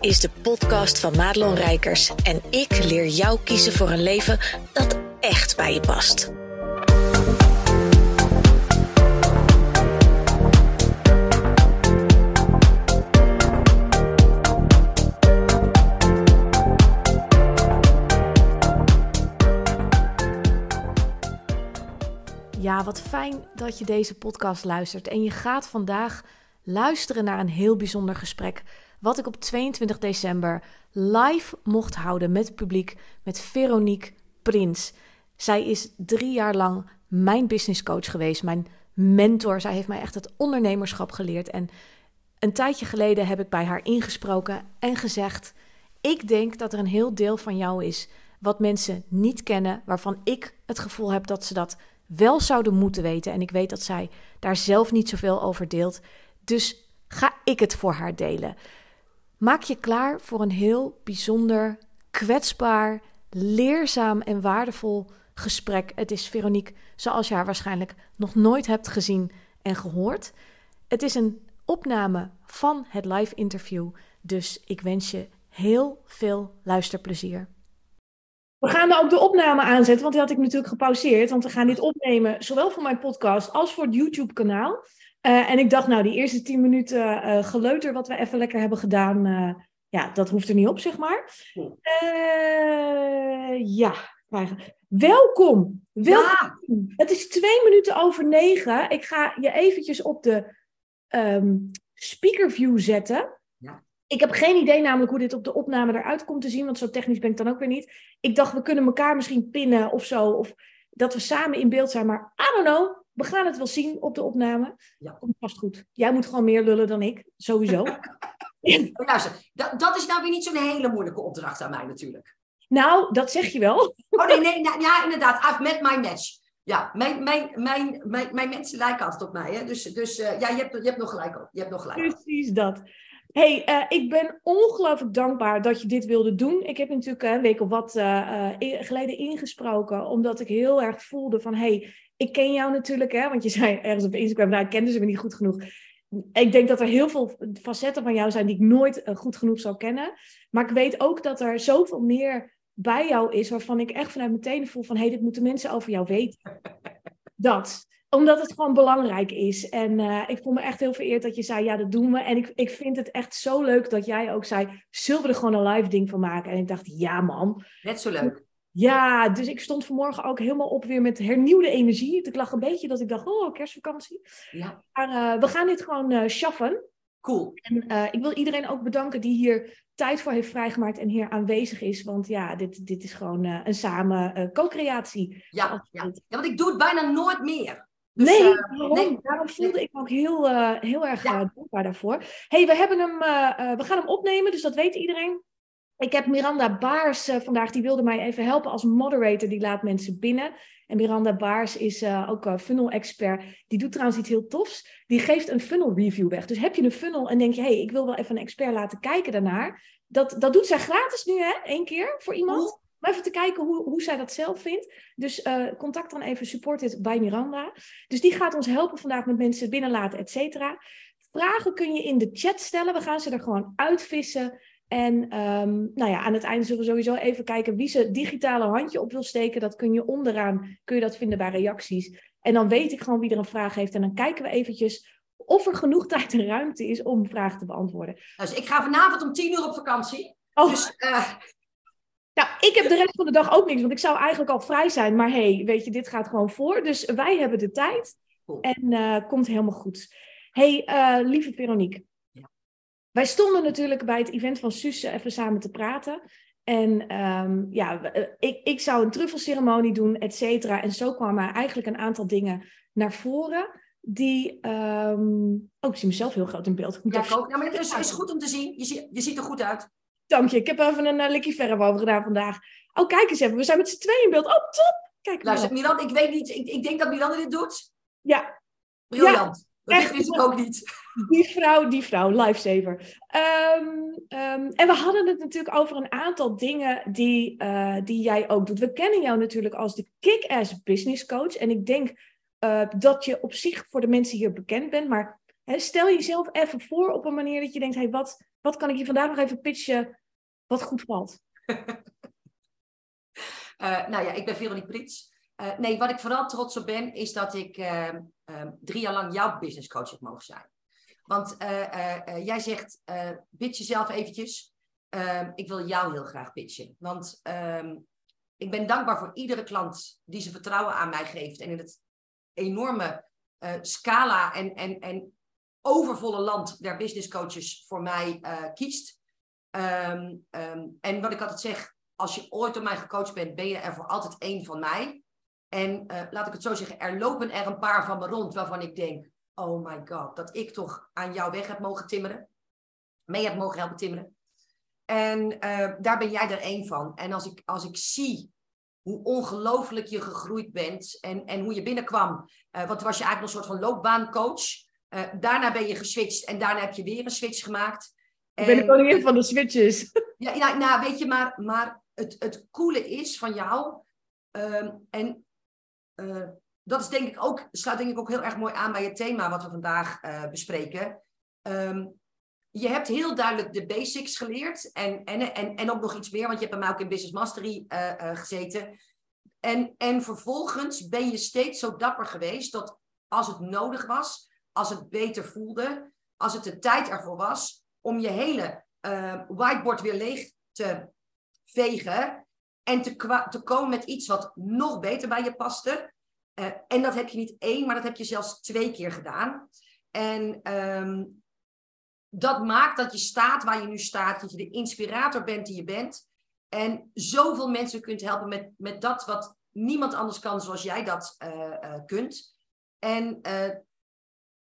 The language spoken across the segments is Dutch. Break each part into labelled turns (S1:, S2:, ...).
S1: is de podcast van Madelon Rijkers en ik leer jou kiezen voor een leven dat echt bij je past.
S2: Ja, wat fijn dat je deze podcast luistert. En je gaat vandaag luisteren naar een heel bijzonder gesprek. Wat ik op 22 december live mocht houden met het publiek, met Veronique Prins. Zij is drie jaar lang mijn businesscoach geweest, mijn mentor. Zij heeft mij echt het ondernemerschap geleerd. En een tijdje geleden heb ik bij haar ingesproken en gezegd: Ik denk dat er een heel deel van jou is wat mensen niet kennen, waarvan ik het gevoel heb dat ze dat wel zouden moeten weten. En ik weet dat zij daar zelf niet zoveel over deelt. Dus ga ik het voor haar delen. Maak je klaar voor een heel bijzonder, kwetsbaar, leerzaam en waardevol gesprek. Het is Veronique, zoals je haar waarschijnlijk nog nooit hebt gezien en gehoord. Het is een opname van het live interview. Dus ik wens je heel veel luisterplezier. We gaan ook de opname aanzetten, want die had ik natuurlijk gepauzeerd. Want we gaan dit opnemen, zowel voor mijn podcast als voor het YouTube-kanaal. Uh, en ik dacht, nou, die eerste tien minuten uh, geleuter wat we even lekker hebben gedaan, uh, ja, dat hoeft er niet op, zeg maar. ja, welkom. Welkom. Ja. Het is twee minuten over negen. Ik ga je eventjes op de um, speakerview zetten. Ja. Ik heb geen idee namelijk hoe dit op de opname eruit komt te zien, want zo technisch ben ik dan ook weer niet. Ik dacht, we kunnen elkaar misschien pinnen of zo, of dat we samen in beeld zijn, maar I don't know. We gaan het wel zien op de opname. Ja. Komt vast goed. Jij moet gewoon meer lullen dan ik, sowieso.
S3: Luister, dat, dat is nou weer niet zo'n hele moeilijke opdracht aan mij natuurlijk.
S2: Nou, dat zeg je wel.
S3: Oh nee, nee, nou, ja, inderdaad. I've met my match. Ja, mijn, mijn, mijn, mijn, mijn mensen lijken altijd op mij. Hè? Dus, dus uh, ja, je hebt, je hebt nog gelijk op. Je hebt nog gelijk
S2: Precies dat hey, uh, ik ben ongelooflijk dankbaar dat je dit wilde doen. Ik heb natuurlijk een week of wat uh, geleden ingesproken, omdat ik heel erg voelde van, hey, ik ken jou natuurlijk, hè, want je zei ergens op Instagram, nou, ik kende ze me niet goed genoeg. Ik denk dat er heel veel facetten van jou zijn die ik nooit goed genoeg zou kennen. Maar ik weet ook dat er zoveel meer bij jou is, waarvan ik echt vanuit meteen voel van, hey, dit moeten mensen over jou weten. Dat omdat het gewoon belangrijk is. En uh, ik voel me echt heel vereerd dat je zei, ja, dat doen we. En ik, ik vind het echt zo leuk dat jij ook zei, zullen we er gewoon een live ding van maken? En ik dacht, ja man.
S3: Net zo leuk.
S2: Ja, dus ik stond vanmorgen ook helemaal op weer met hernieuwde energie. Ik lag een beetje dat ik dacht, oh, kerstvakantie. Ja. Maar uh, we gaan dit gewoon uh, schaffen.
S3: Cool.
S2: En ik wil iedereen ook bedanken die hier tijd voor heeft vrijgemaakt en hier aanwezig is. Want ja, dit, dit is gewoon een samen co-creatie.
S3: Ja, ja. ja, want ik doe het bijna nooit meer.
S2: Dus, nee, uh, nee, daarom voelde ik me ook heel, heel erg ja. dankbaar daarvoor. hey, we, hebben hem, we gaan hem opnemen, dus dat weet iedereen. Ik heb Miranda Baars vandaag, die wilde mij even helpen als moderator. Die laat mensen binnen. En Miranda Baars is ook funnel-expert. Die doet trouwens iets heel tofs. Die geeft een funnel review weg. Dus heb je een funnel en denk je, hey, ik wil wel even een expert laten kijken daarnaar. Dat, dat doet zij gratis nu, hè? Eén keer voor iemand. Om even te kijken hoe, hoe zij dat zelf vindt. Dus uh, contact dan even support bij Miranda. Dus die gaat ons helpen vandaag met mensen binnenlaten, et cetera. Vragen kun je in de chat stellen. We gaan ze er gewoon uitvissen. En um, nou ja, aan het einde zullen we sowieso even kijken wie ze digitale handje op wil steken. Dat kun je onderaan, kun je dat vinden bij reacties. En dan weet ik gewoon wie er een vraag heeft. En dan kijken we eventjes of er genoeg tijd en ruimte is om vragen te beantwoorden.
S3: Dus ik ga vanavond om tien uur op vakantie. Oh. Dus uh,
S2: nou, ik heb de rest van de dag ook niks, want ik zou eigenlijk al vrij zijn. Maar hey, weet je, dit gaat gewoon voor. Dus wij hebben de tijd. En uh, komt helemaal goed. hey, uh, lieve Veronique. Ja. Wij stonden natuurlijk bij het event van Susse even samen te praten. En um, ja, eh, ik, ik zou een truffelceremonie doen, et cetera. En zo kwamen eigenlijk een aantal dingen naar voren. Die. Um... Oh, ik zie mezelf heel groot in beeld.
S3: Ja, ik ook. Ja, maar het is, is goed om te zien. Je, ziet, je ziet er goed uit.
S2: Dank je. Ik heb even een uh, likkie verf over gedaan vandaag. Oh, kijk eens even. We zijn met z'n tweeën in beeld. Oh, top. Kijk
S3: Luister, Milan, ik weet niet. Ik, ik denk dat Milan dit doet.
S2: Ja.
S3: Briljant. Ja, dat wist ik ook niet.
S2: Die vrouw, die vrouw, lifesaver. Um, um, en we hadden het natuurlijk over een aantal dingen die, uh, die jij ook doet. We kennen jou natuurlijk als de kick-ass business coach. En ik denk uh, dat je op zich voor de mensen hier bekend bent. Maar stel jezelf even voor op een manier dat je denkt, hey, wat, wat kan ik je vandaag nog even pitchen wat goed valt?
S3: Uh, nou ja, ik ben Veronique Prits. Uh, nee, wat ik vooral trots op ben, is dat ik uh, drie jaar lang jouw business coach heb mogen zijn. Want jij zegt, pitch jezelf eventjes. Ehm, ik wil jou heel graag pitchen. Want ehm, ik ben dankbaar voor iedere klant die zijn vertrouwen aan mij geeft. En in het enorme scala en, en, en overvolle land der business coaches voor mij kiest. En wat ik altijd zeg, als je ooit door mij gecoacht bent, ben je er voor altijd één van mij. En uh, laat ik het zo zeggen, er lopen er een paar van me rond waarvan ik denk, oh my god, dat ik toch aan jouw weg heb mogen timmeren. Mee heb mogen helpen timmeren. En uh, daar ben jij er één van. En als ik, als ik zie hoe ongelooflijk je gegroeid bent en, en hoe je binnenkwam, uh, want was je eigenlijk een soort van loopbaancoach. daarna ben je geswitcht en daarna heb je weer een switch gemaakt.
S2: Ik ben de koningin van de switches.
S3: Ja, ja, nou weet je, maar, maar het, het coole is van jou, um, en uh, dat is denk ik ook, sluit denk ik ook heel erg mooi aan bij het thema wat we vandaag uh, bespreken. Um, je hebt heel duidelijk de basics geleerd en, en, en, en ook nog iets meer, want je hebt bij mij ook in Business Mastery uh, gezeten. En, en vervolgens ben je steeds zo dapper geweest dat als het nodig was, als het beter voelde, als het de tijd ervoor was, om je hele whiteboard weer leeg te vegen en te, te komen met iets wat nog beter bij je paste. Uh, en dat heb je niet één, maar dat heb je zelfs twee keer gedaan. En um, dat maakt dat je staat waar je nu staat, dat je de inspirator bent die je bent. En zoveel mensen kunt helpen met, met dat wat niemand anders kan zoals jij dat uh, uh, kunt. En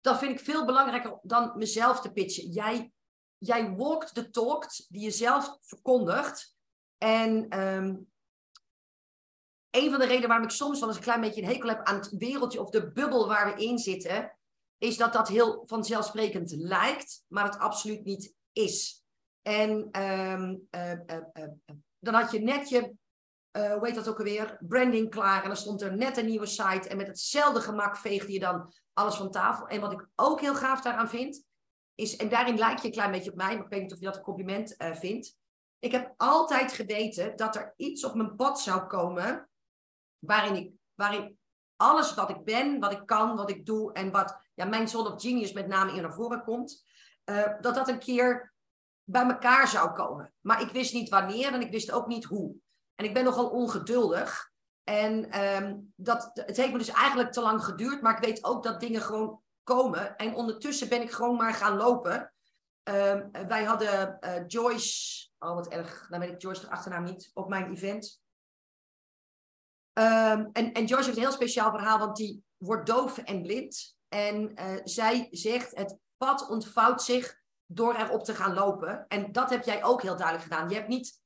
S3: dat vind ik veel belangrijker dan mezelf te pitchen. Jij jij walkt de talk die je zelf verkondigt. En um, een van de redenen waarom ik soms wel eens een klein beetje een hekel heb aan het wereldje of de bubbel waar we in zitten, is dat dat heel vanzelfsprekend lijkt, maar het absoluut niet is. En um, uh, uh, uh, dan had je net je, hoe heet dat ook alweer, branding klaar en dan stond er net een nieuwe site en met hetzelfde gemak veegde je dan alles van tafel. En wat ik ook heel gaaf daaraan vind, is, en daarin lijkt je een klein beetje op mij, maar ik weet niet of je dat een compliment vindt. Ik heb altijd geweten dat er iets op mijn pad zou komen waarin, ik, waarin alles wat ik ben, wat ik kan, wat ik doe en wat ja, mijn zone of genius met name in naar voren komt, uh, dat dat een keer bij elkaar zou komen. Maar ik wist niet wanneer en ik wist ook niet hoe. En ik ben nogal ongeduldig. En um, dat, het heeft me dus eigenlijk te lang geduurd, maar ik weet ook dat dingen gewoon komen. En ondertussen ben ik gewoon maar gaan lopen. Um, wij hadden uh, Joyce, oh wat erg, dan weet ik Joyce de achternaam niet, op mijn event. Um, en, en Joyce heeft een heel speciaal verhaal, want die wordt doof en blind. En uh, zij zegt, het pad ontvouwt zich door erop te gaan lopen. En dat heb jij ook heel duidelijk gedaan. Je hebt niet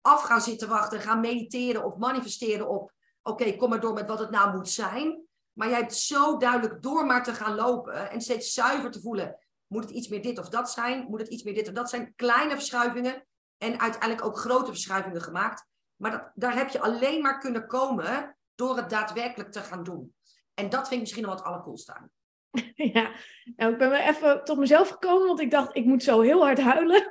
S3: af gaan zitten wachten, gaan mediteren of manifesteren op, oké, kom maar door met wat het nou moet zijn. Maar jij hebt zo duidelijk door maar te gaan lopen en steeds zuiver te voelen. Moet het iets meer dit of dat zijn? Moet het iets meer dit of dat zijn? Kleine verschuivingen en uiteindelijk ook grote verschuivingen gemaakt. Maar dat, daar heb je alleen maar kunnen komen door het daadwerkelijk te gaan doen. En dat vind ik misschien nog wat allercoolste aan.
S2: Ja, nou, ik ben weer even tot mezelf gekomen, want ik dacht, ik moet zo heel hard huilen.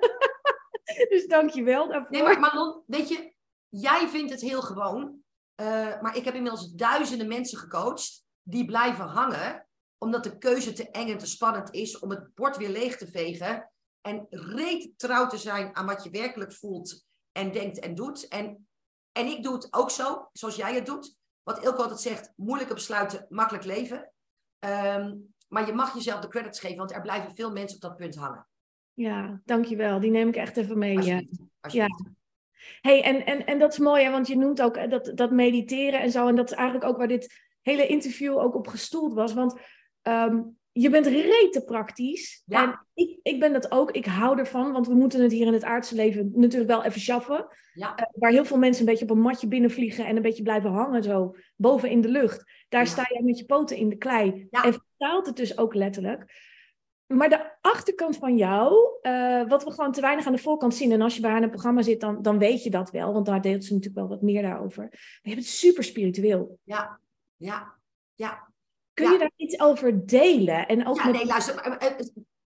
S2: dus dank je wel daarvoor.
S3: Nee, maar Marlon, weet je, jij vindt het heel gewoon. Uh, maar ik heb inmiddels duizenden mensen gecoacht die blijven hangen, omdat de keuze te eng en te spannend is om het bord weer leeg te vegen en reet trouw te zijn aan wat je werkelijk voelt en denkt en doet. En, en ik doe het ook zo, zoals jij het doet. Wat Ilko altijd zegt, moeilijke besluiten, makkelijk leven. Um, maar je mag jezelf de credits geven, want er blijven veel mensen op dat punt hangen.
S2: Ja, dankjewel. Die neem ik echt even mee. Ja. Hey, en, en, en dat is mooi, hè, want je noemt ook dat, dat mediteren en zo. En dat is eigenlijk ook waar dit hele interview ook op gestoeld was. Want um, je bent rete praktisch. Ja. En ik, ik ben dat ook. Ik hou ervan, want we moeten het hier in het aardse leven natuurlijk wel even schaffen. Ja. Uh, waar heel veel mensen een beetje op een matje binnenvliegen en een beetje blijven hangen zo boven in de lucht. Daar sta jij met je poten in de klei. En vertaalt het dus ook letterlijk. Maar de achterkant van jou, uh, wat we gewoon te weinig aan de voorkant zien. En als je bij haar in het programma zit, dan, dan weet je dat wel. Want daar deelt ze natuurlijk wel wat meer daarover. Maar je bent super spiritueel.
S3: Ja, ja, ja.
S2: Kun je daar iets over delen?
S3: En ook ja, nee, luister.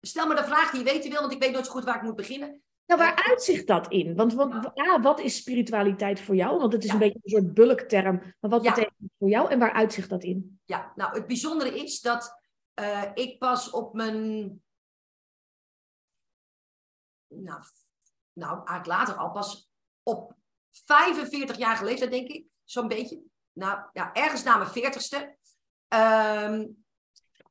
S3: Stel me de vraag die je weten wil, want ik weet nooit zo goed waar ik moet beginnen.
S2: Nou, waar uitzicht dat in? Want, want ja. wat is spiritualiteit voor jou? Want het is een beetje een soort bulkterm. Maar wat betekent het voor jou en waar uitzicht dat in?
S3: Ja, nou, het bijzondere is dat uh, ik pas op mijn. Nou, nou, eigenlijk later al, pas op 45 jaar geleden, denk ik, zo'n beetje. Nou ja, ergens na mijn 40ste. Uh,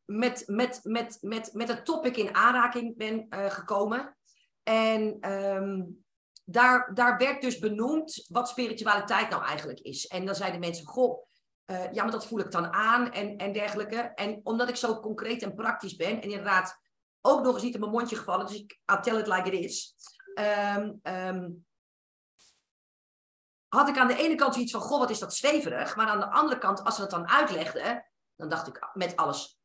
S3: met, met, met, met, met het topic in aanraking ben uh, gekomen. En um, daar, daar werd dus benoemd wat spiritualiteit nou eigenlijk is. En dan zeiden mensen, goh, uh, ja, maar dat voel ik dan aan en, en dergelijke. En omdat ik zo concreet en praktisch ben, en inderdaad ook nog eens niet in mijn mondje gevallen, dus ik I'll tell it like it is. Um, um, had ik aan de ene kant zoiets van, goh, wat is dat zweverig. Maar aan de andere kant, als ze het dan uitlegden, dan dacht ik met alles,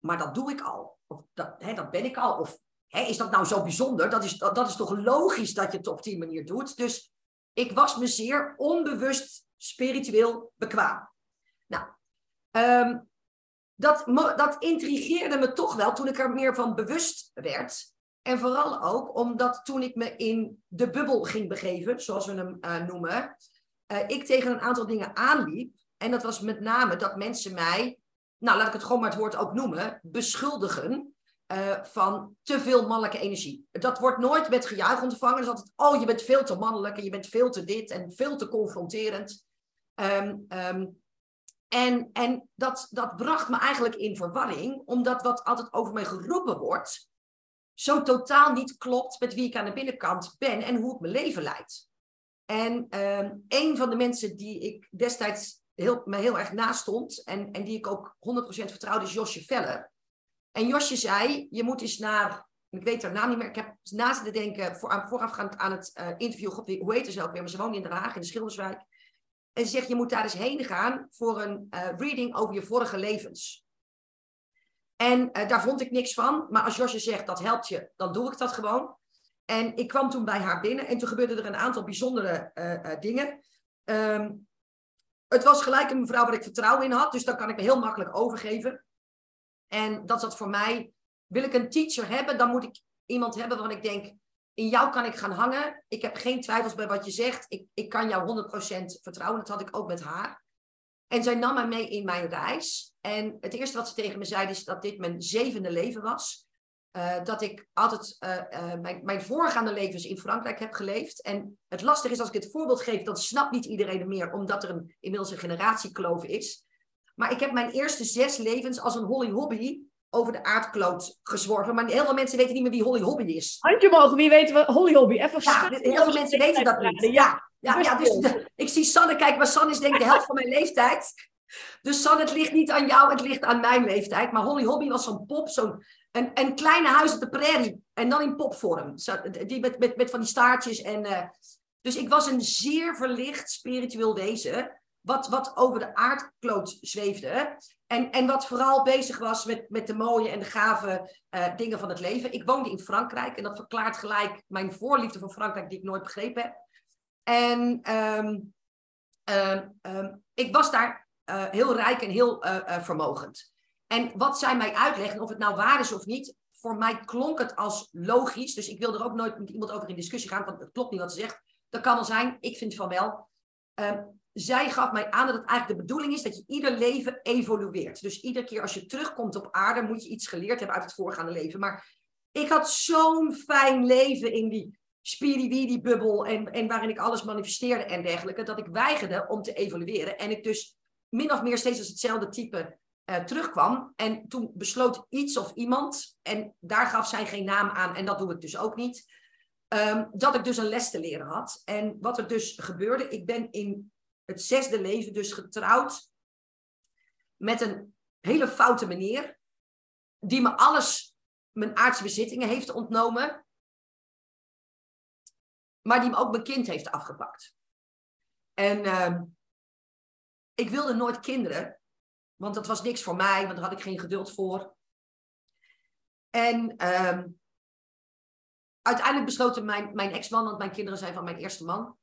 S3: maar dat doe ik al. Of dat, hè, dat ben ik al. Of hè, is dat nou zo bijzonder? Dat is, dat, dat is toch logisch dat je het op die manier doet? Dus ik was me zeer onbewust spiritueel bekwaam. Nou, um, dat, dat intrigeerde me toch wel toen ik er meer van bewust werd. En vooral ook omdat toen ik me in de bubbel ging begeven, zoals we hem uh, noemen, uh, ik tegen een aantal dingen aanliep. En dat was met name dat mensen mij, nou laat ik het gewoon maar het woord ook noemen, beschuldigen uh, van te veel mannelijke energie. Dat wordt nooit met gejuich ontvangen. Is altijd, oh je bent veel te mannelijk en je bent veel te dit en veel te confronterend. Um, um, en en dat, dat bracht me eigenlijk in verwarring, omdat wat altijd over mij geroepen wordt, zo totaal niet klopt met wie ik aan de binnenkant ben en hoe ik mijn leven leid. En um, een van de mensen die ik destijds heel, me heel erg naast stond en, en die ik ook 100% vertrouwde, is Josje Veller. En Josje zei, je moet eens naar, ik weet haar naam niet meer, ik heb naast te denken, voor, voorafgaand aan het uh, interview, God, hoe heet ze ook weer, maar ze woont in Den Haag, in de Schilderswijk. En ze zegt, je moet daar eens heen gaan voor een uh, reading over je vorige levens. En uh, daar vond ik niks van. Maar als Josje zegt, dat helpt je, dan doe ik dat gewoon. En ik kwam toen bij haar binnen en toen gebeurden er een aantal bijzondere dingen. Um, het was gelijk een mevrouw waar ik vertrouwen in had, dus dan kan ik me heel makkelijk overgeven. En dat zat voor mij, wil ik een teacher hebben, dan moet ik iemand hebben waarvan ik denk, in jou kan ik gaan hangen. Ik heb geen twijfels bij wat je zegt. Ik, ik kan jou 100% vertrouwen. Dat had ik ook met haar. En zij nam mij mee in mijn reis. En het eerste wat ze tegen me zei is dat dit mijn zevende leven was. Uh, dat ik altijd uh, uh, mijn, mijn voorgaande levens in Frankrijk heb geleefd. En het lastige is als ik het voorbeeld geef, dan snapt niet iedereen meer, omdat er een, inmiddels een generatiekloof is. Maar ik heb mijn eerste zes levens als een holly hobby over de aardkloot gezworven. Maar heel veel mensen weten niet meer wie Holly Hobby is.
S2: Handje mogen, wie weet wat Holly Hobby? Even
S3: ja, heel veel mensen weten dat niet. Ja, ja, ja dus ik zie Sanne, kijk, maar Sanne is denk ik de helft van mijn leeftijd. Dus Sanne, het ligt niet aan jou, het ligt aan mijn leeftijd. Maar Holly Hobby was zo'n pop, zo'n een, een kleine huis op de prairie. En dan in popvorm. Die met, met, met van die staartjes. En, uh, dus ik was een zeer verlicht spiritueel wezen. Wat, wat over de aardkloot zweefde. En, en wat vooral bezig was met, met de mooie en de gave uh, dingen van het leven. Ik woonde in Frankrijk en dat verklaart gelijk mijn voorliefde voor Frankrijk, die ik nooit begrepen heb. En um, um, um, ik was daar uh, heel rijk en heel vermogend. En wat zij mij uitleggen, of het nou waar is of niet, voor mij klonk het als logisch. Dus ik wil er ook nooit met iemand over in discussie gaan, want het klopt niet wat ze zegt. Dat kan wel zijn, ik vind van wel zij gaf mij aan dat het eigenlijk de bedoeling is dat je ieder leven evolueert. Dus iedere keer als je terugkomt op aarde, moet je iets geleerd hebben uit het voorgaande leven. Maar ik had zo'n fijn leven in die spiriwiri-bubbel en, en waarin ik alles manifesteerde en dergelijke, dat ik weigerde om te evolueren. En ik dus min of meer steeds als hetzelfde type uh, terugkwam. En toen besloot iets of iemand, en daar gaf zij geen naam aan, en dat doe ik dus ook niet, um, dat ik dus een les te leren had. En wat er dus gebeurde, ik ben in het zesde leven dus getrouwd met een hele foute meneer, die me alles, mijn aardse bezittingen heeft ontnomen, maar die me ook mijn kind heeft afgepakt. En uh, ik wilde nooit kinderen, want dat was niks voor mij, want daar had ik geen geduld voor. En uh, uiteindelijk besloten mijn, mijn ex-man, want mijn kinderen zijn van mijn eerste man,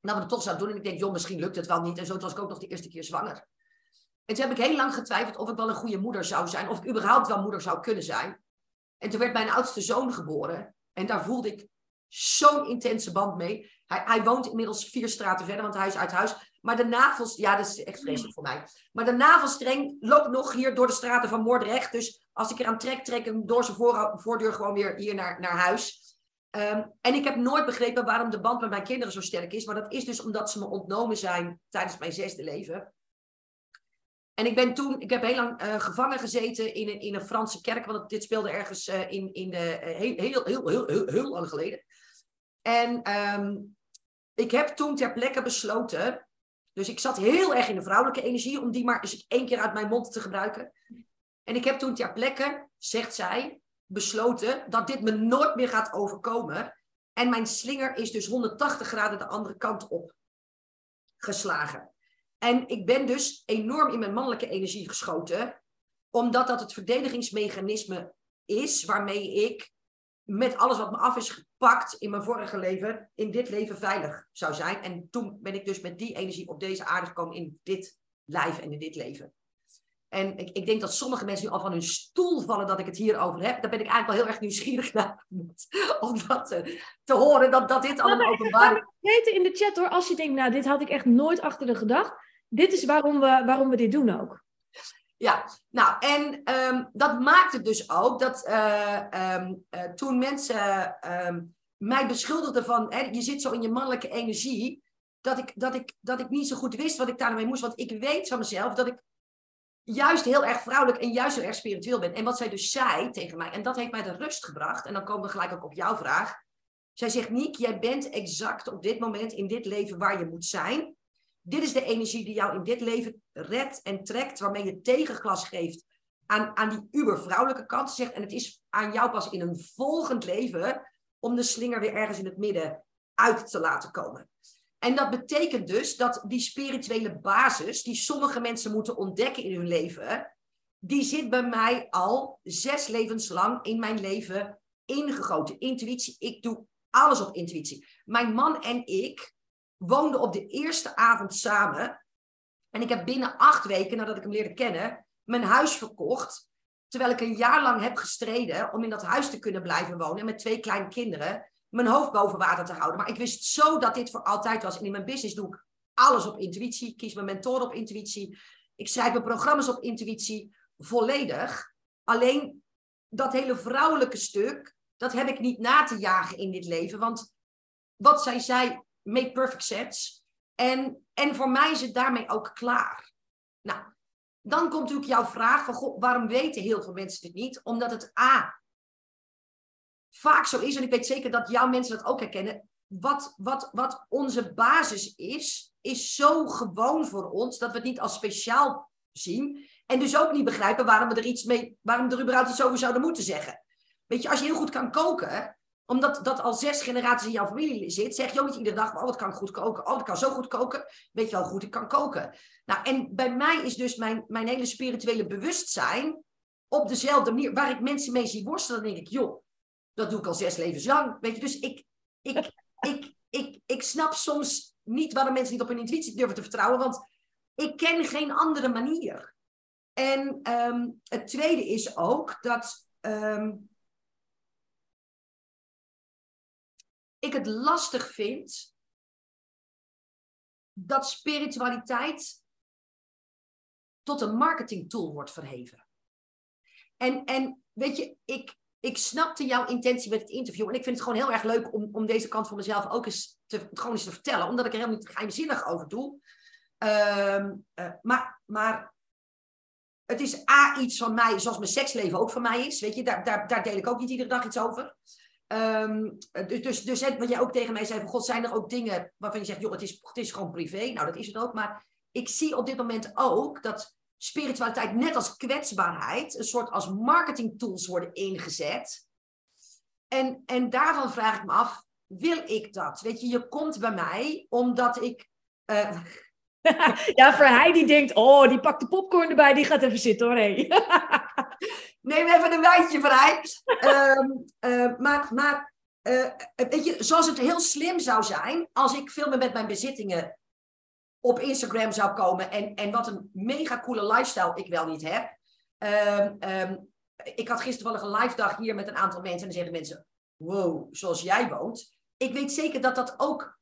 S3: dat we het toch zouden doen. En ik denk, joh, misschien lukt het wel niet. En zo was ik ook nog de eerste keer zwanger. En toen heb ik heel lang getwijfeld of ik wel een goede moeder zou zijn. Of ik überhaupt wel moeder zou kunnen zijn. En toen werd mijn oudste zoon geboren. En daar voelde ik zo'n intense band mee. Hij, hij woont inmiddels vier straten verder, want hij is uit huis. Maar de navels, ja, dat is echt vreselijk voor mij. Maar de navelstreng loopt nog hier door de straten van Moordrecht. Dus als ik eraan trek, trek ik hem door zijn voordeur gewoon weer hier naar, naar huis. Ehm, en ik heb nooit begrepen waarom de band met mijn kinderen zo sterk is. Maar dat is dus omdat ze me ontnomen zijn tijdens mijn zesde leven. En ik ben toen, ik heb heel lang uh, gevangen gezeten in een, in een Franse kerk, want dit speelde ergens uh, in, in de, uh, heel, heel, heel, heel, heel, heel lang geleden. En um, ik heb toen ter plekke besloten, dus ik zat heel erg in de vrouwelijke energie, om die maar eens één keer uit mijn mond te gebruiken. En ik heb toen ter plekke, zegt zij, besloten dat dit me nooit meer gaat overkomen. En mijn slinger is dus 180 graden de andere kant op geslagen. En ik ben dus enorm in mijn mannelijke energie geschoten, omdat dat het verdedigingsmechanisme is waarmee ik met alles wat me af is gepakt in mijn vorige leven, in dit leven veilig zou zijn. En toen ben ik dus met die energie op deze aarde gekomen in dit lijf en in dit leven. En ik, ik denk dat sommige mensen nu al van hun stoel vallen dat ik het hierover heb. Daar ben ik eigenlijk wel heel erg nieuwsgierig naar. Om dat te, te horen, dat, dat dit allemaal openbaar is.
S2: Weten in de chat hoor, als je denkt, nou, dit had ik echt nooit achter de gedacht dit is waarom we, waarom we dit doen ook.
S3: Ja, nou, en ehm, dat maakt het dus ook dat uh, um, uh, toen mensen um, mij beschuldigden van, hè, je zit zo in je mannelijke energie, dat ik, dat, ik, dat ik niet zo goed wist wat ik daarmee moest. Want ik weet van mezelf dat ik juist heel erg vrouwelijk en juist heel erg spiritueel ben. En wat zij dus zei tegen mij, en dat heeft mij de rust gebracht, en dan komen we gelijk ook op jouw vraag. Zij zegt, Niek, jij bent exact op dit moment in dit leven waar je moet zijn. Dit is de energie die jou in dit leven redt en trekt, waarmee je tegenglas geeft aan, aan die ubervrouwelijke kant. Zegt, en het is aan jou pas in een volgend leven om de slinger weer ergens in het midden uit te laten komen. En dat betekent dus dat die spirituele basis, die sommige mensen moeten ontdekken in hun leven, die zit bij mij al zes levens lang in mijn leven ingegoten. Intuïtie, ik doe alles op intuïtie. Mijn man en ik woonden op de eerste avond samen. En ik heb binnen acht weken nadat ik hem leerde kennen, mijn huis verkocht. Terwijl ik een jaar lang heb gestreden om in dat huis te kunnen blijven wonen met twee kleine kinderen. Mijn hoofd boven water te houden. Maar ik wist zo dat dit voor altijd was. En in mijn business doe ik alles op intuïtie. Ik kies mijn mentor op intuïtie. Ik schrijf mijn programma's op intuïtie. Volledig. Alleen dat hele vrouwelijke stuk, dat heb ik niet na te jagen in dit leven. Want wat zij zei, make perfect sense. En, en voor mij is het daarmee ook klaar. Nou, dan komt natuurlijk jouw vraag van, waarom weten heel veel mensen dit niet? Omdat het A, vaak zo is, en ik weet zeker dat jouw mensen dat ook herkennen, wat, wat, wat onze basis is, is zo gewoon voor ons dat we het niet als speciaal zien. En dus ook niet begrijpen waarom we er iets mee, waarom we er überhaupt iets over zouden moeten zeggen. Weet je, als je heel goed kan koken, omdat dat al zes generaties in jouw familie zit, zeg je ook niet iedere dag, oh, wat kan ik goed koken? Oh, ik kan zo goed koken. Weet je wel goed, ik kan koken. Nou, en bij mij is dus mijn, mijn hele spirituele bewustzijn op dezelfde manier, waar ik mensen mee zie worstelen, dan denk ik, joh, dat doe ik al zes levens lang. Weet je, dus ik, ik, ik, ik, ik snap soms niet waarom mensen niet op hun intuïtie durven te vertrouwen, want ik ken geen andere manier. En um, het tweede is ook dat um, ik het lastig vind dat spiritualiteit tot een marketingtool wordt verheven. En, en weet je, ik, ik snapte jouw intentie met het interview. En ik vind het gewoon heel erg leuk om, om deze kant van mezelf ook eens te, gewoon eens te vertellen. Omdat ik er helemaal niet geheimzinnig over doe. Um, uh, maar, maar het is A, iets van mij, zoals mijn seksleven ook van mij is. Weet je, daar, daar, daar deel ik ook niet iedere dag iets over. Um, dus, dus, dus wat jij ook tegen mij zei, van god, zijn er ook dingen waarvan je zegt, joh, het is, het is gewoon privé. Nou, dat is het ook. Maar ik zie op dit moment ook dat spiritualiteit, net als kwetsbaarheid, een soort als marketingtools worden ingezet. En, en daarvan vraag ik me af, wil ik dat? Weet je, je komt bij mij omdat ik... Uh...
S2: ja, voor hij die denkt, oh, die pakt de popcorn erbij, die gaat even zitten hoor. Hey.
S3: Neem even een wijntje vrij. um, uh, maar maar uh, weet je, zoals het heel slim zou zijn, als ik veel meer met mijn bezittingen op Instagram zou komen en, en wat een mega coole lifestyle ik wel niet heb. Ehm, ehm, ik had gisteren wel een live dag hier met een aantal mensen en dan zeggen mensen, wow, zoals jij woont. Ik weet zeker dat dat ook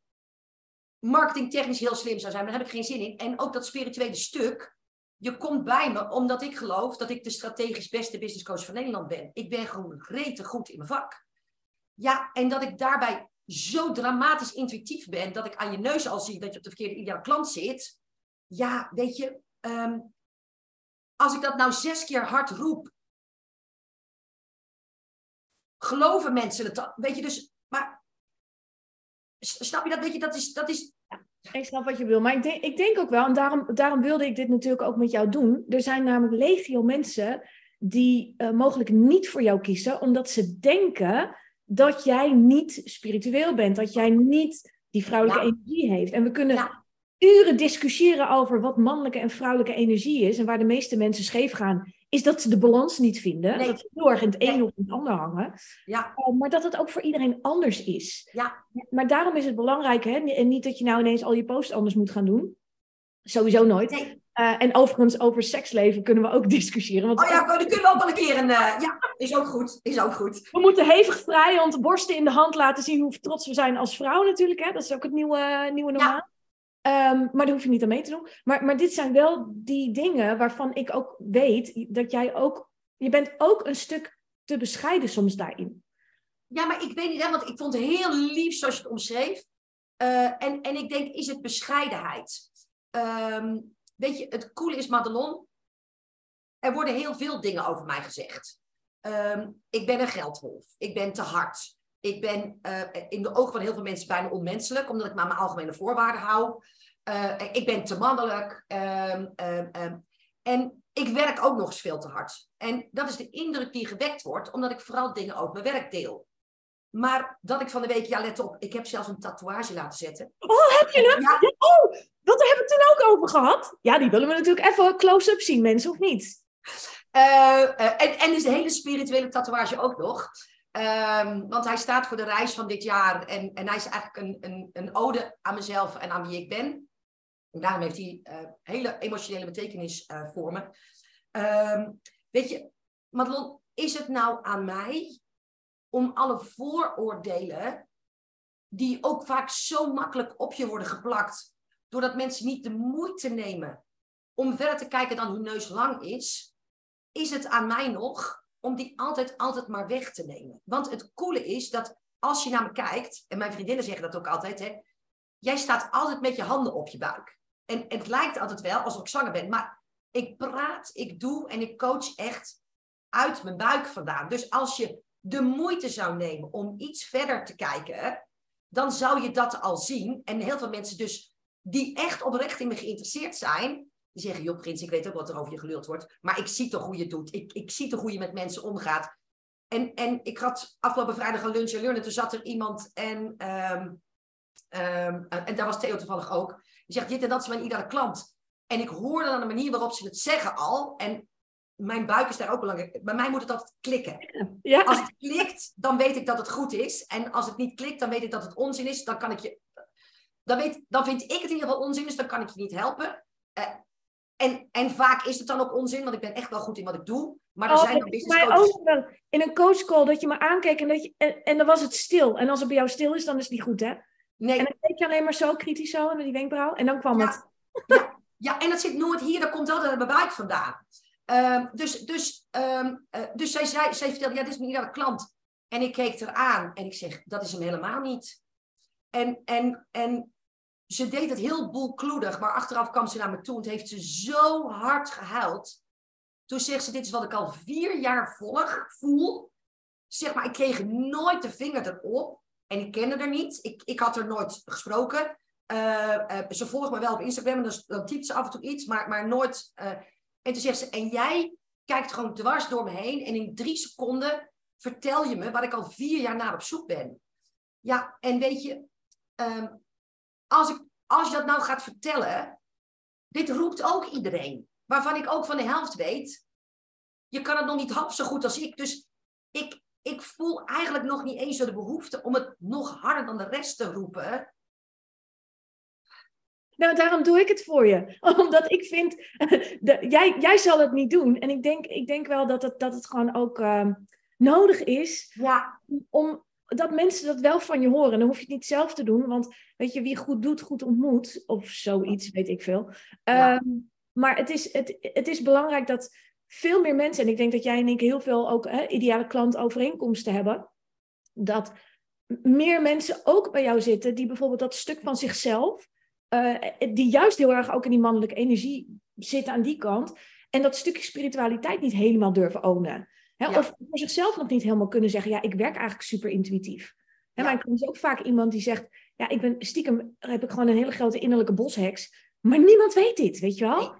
S3: marketingtechnisch heel slim zou zijn, maar daar heb ik geen zin in. En ook dat spirituele stuk, je komt bij me omdat ik geloof dat ik de strategisch beste business coach van Nederland ben. Ik ben gewoon rete goed in mijn vak. Ja, en dat ik daarbij zo dramatisch intuïtief ben dat ik aan je neus al zie dat je op de verkeerde ideale klant zit. Ja, weet je, ehm, als ik dat nou zes keer hard roep, geloven mensen het dan? Weet je, dus, maar snap je dat? Weet je, dat is, dat is
S2: ik snap wat je wil. Maar ik denk, ik denk ook wel, en daarom, daarom wilde ik dit natuurlijk ook met jou doen. Er zijn namelijk legio mensen die uh, mogelijk niet voor jou kiezen, omdat ze denken dat jij niet spiritueel bent, dat jij niet die vrouwelijke energie heeft. En we kunnen uren discussiëren over wat mannelijke en vrouwelijke energie is. En waar de meeste mensen scheef gaan, is dat ze de balans niet vinden. Dat ze heel erg in het een of in het ander hangen.
S3: Ja.
S2: Uh, maar dat het ook voor iedereen anders is.
S3: Ja.
S2: Maar daarom is het belangrijk, hè, en niet dat je nou ineens al je posts anders moet gaan doen. Sowieso nooit.
S3: Nee.
S2: Uh, en overigens, over seksleven kunnen we ook discussiëren. Want
S3: oh ja, dan kunnen we ook wel een keer een... Uh, ja, is ook goed. Is ook goed.
S2: We moeten hevig vrij onze borsten in de hand laten zien hoe trots we zijn als vrouw natuurlijk. Hè? Dat is ook het nieuwe, nieuwe normaal. Ja. Um, maar daar hoef je niet aan mee te doen. Maar, maar dit zijn wel die dingen waarvan ik ook weet dat jij ook... Je bent ook een stuk te bescheiden soms daarin.
S3: Ja, maar ik weet niet, hè, want ik vond het heel lief zoals je het omschreef. Uh, en, en ik denk, is het bescheidenheid? Um, weet je, het coole is, Madelon, er worden heel veel dingen over mij gezegd. Um, ik ben een geldwolf. Ik ben te hard. Ik ben uh, in de ogen van heel veel mensen bijna onmenselijk, omdat ik maar mijn algemene voorwaarden hou. Uh, ik ben te mannelijk. Um, um, en ik werk ook nog eens veel te hard. En dat is de indruk die gewekt wordt, omdat ik vooral dingen over mijn werk deel. Maar dat ik van de week, ja let op, ik heb zelfs een tatoeage laten zetten.
S2: Oh, heb je dat? Ja. Oh, dat hebben we toen ook over gehad. Ja, die willen we natuurlijk even close-up zien, mensen, of niet?
S3: Uh, uh, en, en dus de hele spirituele tatoeage ook nog. Um, want hij staat voor de reis van dit jaar. En, en hij is eigenlijk een, een, een ode aan mezelf en aan wie ik ben. En daarom heeft hij uh, hele emotionele betekenis voor me. Um, weet je, Madelon, is het nou aan mij om alle vooroordelen, die ook vaak zo makkelijk op je worden geplakt, doordat mensen niet de moeite nemen om verder te kijken dan hun neus lang is, is het aan mij nog om die altijd, altijd maar weg te nemen. Want het coole is dat als je naar me kijkt, en mijn vriendinnen zeggen dat ook altijd, hè, jij staat altijd met je handen op je buik. En het lijkt altijd wel alsof ik zwanger ben, maar ik praat, ik doe en ik coach echt uit mijn buik vandaan. Dus als je de moeite zou nemen om iets verder te kijken, dan zou je dat al zien. En heel veel mensen dus die echt oprecht in me geïnteresseerd zijn, die zeggen, joh Prins, ik weet ook wat er over je geluld wordt, maar ik zie toch hoe je het doet. Ik, ik zie toch hoe je met mensen omgaat. En, en ik had afgelopen vrijdag een lunch en learn en toen zat er iemand en, um, um, en daar was Theo toevallig ook. Die zegt, dit en dat is mijn iedere klant. En ik hoorde dan de manier waarop ze het zeggen al. En mijn buik is daar ook belangrijk. Bij mij moet het altijd klikken.
S2: Ja.
S3: Als het klikt, dan weet ik dat het goed is. En als het niet klikt, dan weet ik dat het onzin is. Dan kan ik je. Dan, weet, dan vind ik het in ieder geval onzin, dus dan kan ik je niet helpen. Uh, en, en vaak is het dan ook onzin, want ik ben echt wel goed in wat ik doe. Maar er
S2: oh,
S3: zijn ook business
S2: mij ook wel in een coachcall dat je me aankeek en, dat je, en, en, dan was het stil. En als het bij jou stil is, dan is het niet goed, hè?
S3: Nee.
S2: En dan keek je alleen maar zo kritisch zo naar die wenkbrauw. En dan kwam
S3: ja.
S2: het.
S3: Ja. ja, en dat zit nooit hier, dat komt altijd uit mijn buik vandaan. Um, dus, dus, um, uh, dus zij, zij, zij vertelde, ja, dit is mijn iedere klant. En ik keek eraan en ik zeg, dat is hem helemaal niet. En, en, en ze deed het heel boelkloedig, maar achteraf kwam ze naar me toe en heeft ze zo hard gehuild. Toen zegt ze, dit is wat ik al vier jaar volg, voel. Zeg maar, ik kreeg nooit de vinger erop. En ik kende er niet. Ik, ik had er nooit gesproken. Uh, uh, ze volgt me wel op Instagram en dan, dan typt ze af en toe iets, maar, maar nooit... Uh, en toen zegt ze, en jij kijkt gewoon dwars door me heen en in drie seconden vertel je me waar ik al vier jaar naar op zoek ben. Ja, en weet je, um, als, ik, als je dat nou gaat vertellen, dit roept ook iedereen. Waarvan ik ook van de helft weet, je kan het nog niet half zo goed als ik. Dus ik, ik voel eigenlijk nog niet eens zo de behoefte om het nog harder dan de rest te roepen.
S2: Nou, daarom doe ik het voor je. Omdat ik vind, de, jij, jij zal het niet doen. En ik denk, ik denk wel dat het, dat het gewoon ook ehm, nodig is
S3: Ja,
S2: om dat mensen dat wel van je horen. Dan hoef je het niet zelf te doen, want weet je, wie goed doet, goed ontmoet. Of zoiets, weet ik veel.
S3: Ja.
S2: Ehm, maar het is, het, het is belangrijk dat veel meer mensen, en ik denk dat jij en ik heel veel ook hè, ideale klantovereenkomsten hebben, dat meer mensen ook bij jou zitten die bijvoorbeeld dat stuk van zichzelf, eh, die juist heel erg ook in die mannelijke energie zitten aan die kant, en dat stukje spiritualiteit niet helemaal durven ownen.
S3: Ja.
S2: Of voor zichzelf nog niet helemaal kunnen zeggen, ja, ik werk eigenlijk super intuïtief.
S3: Ja.
S2: Mijn klant is ook vaak iemand die zegt, ja, ik ben stiekem, heb ik gewoon een hele grote innerlijke bosheks, maar niemand weet dit, weet je wel?
S3: Nee.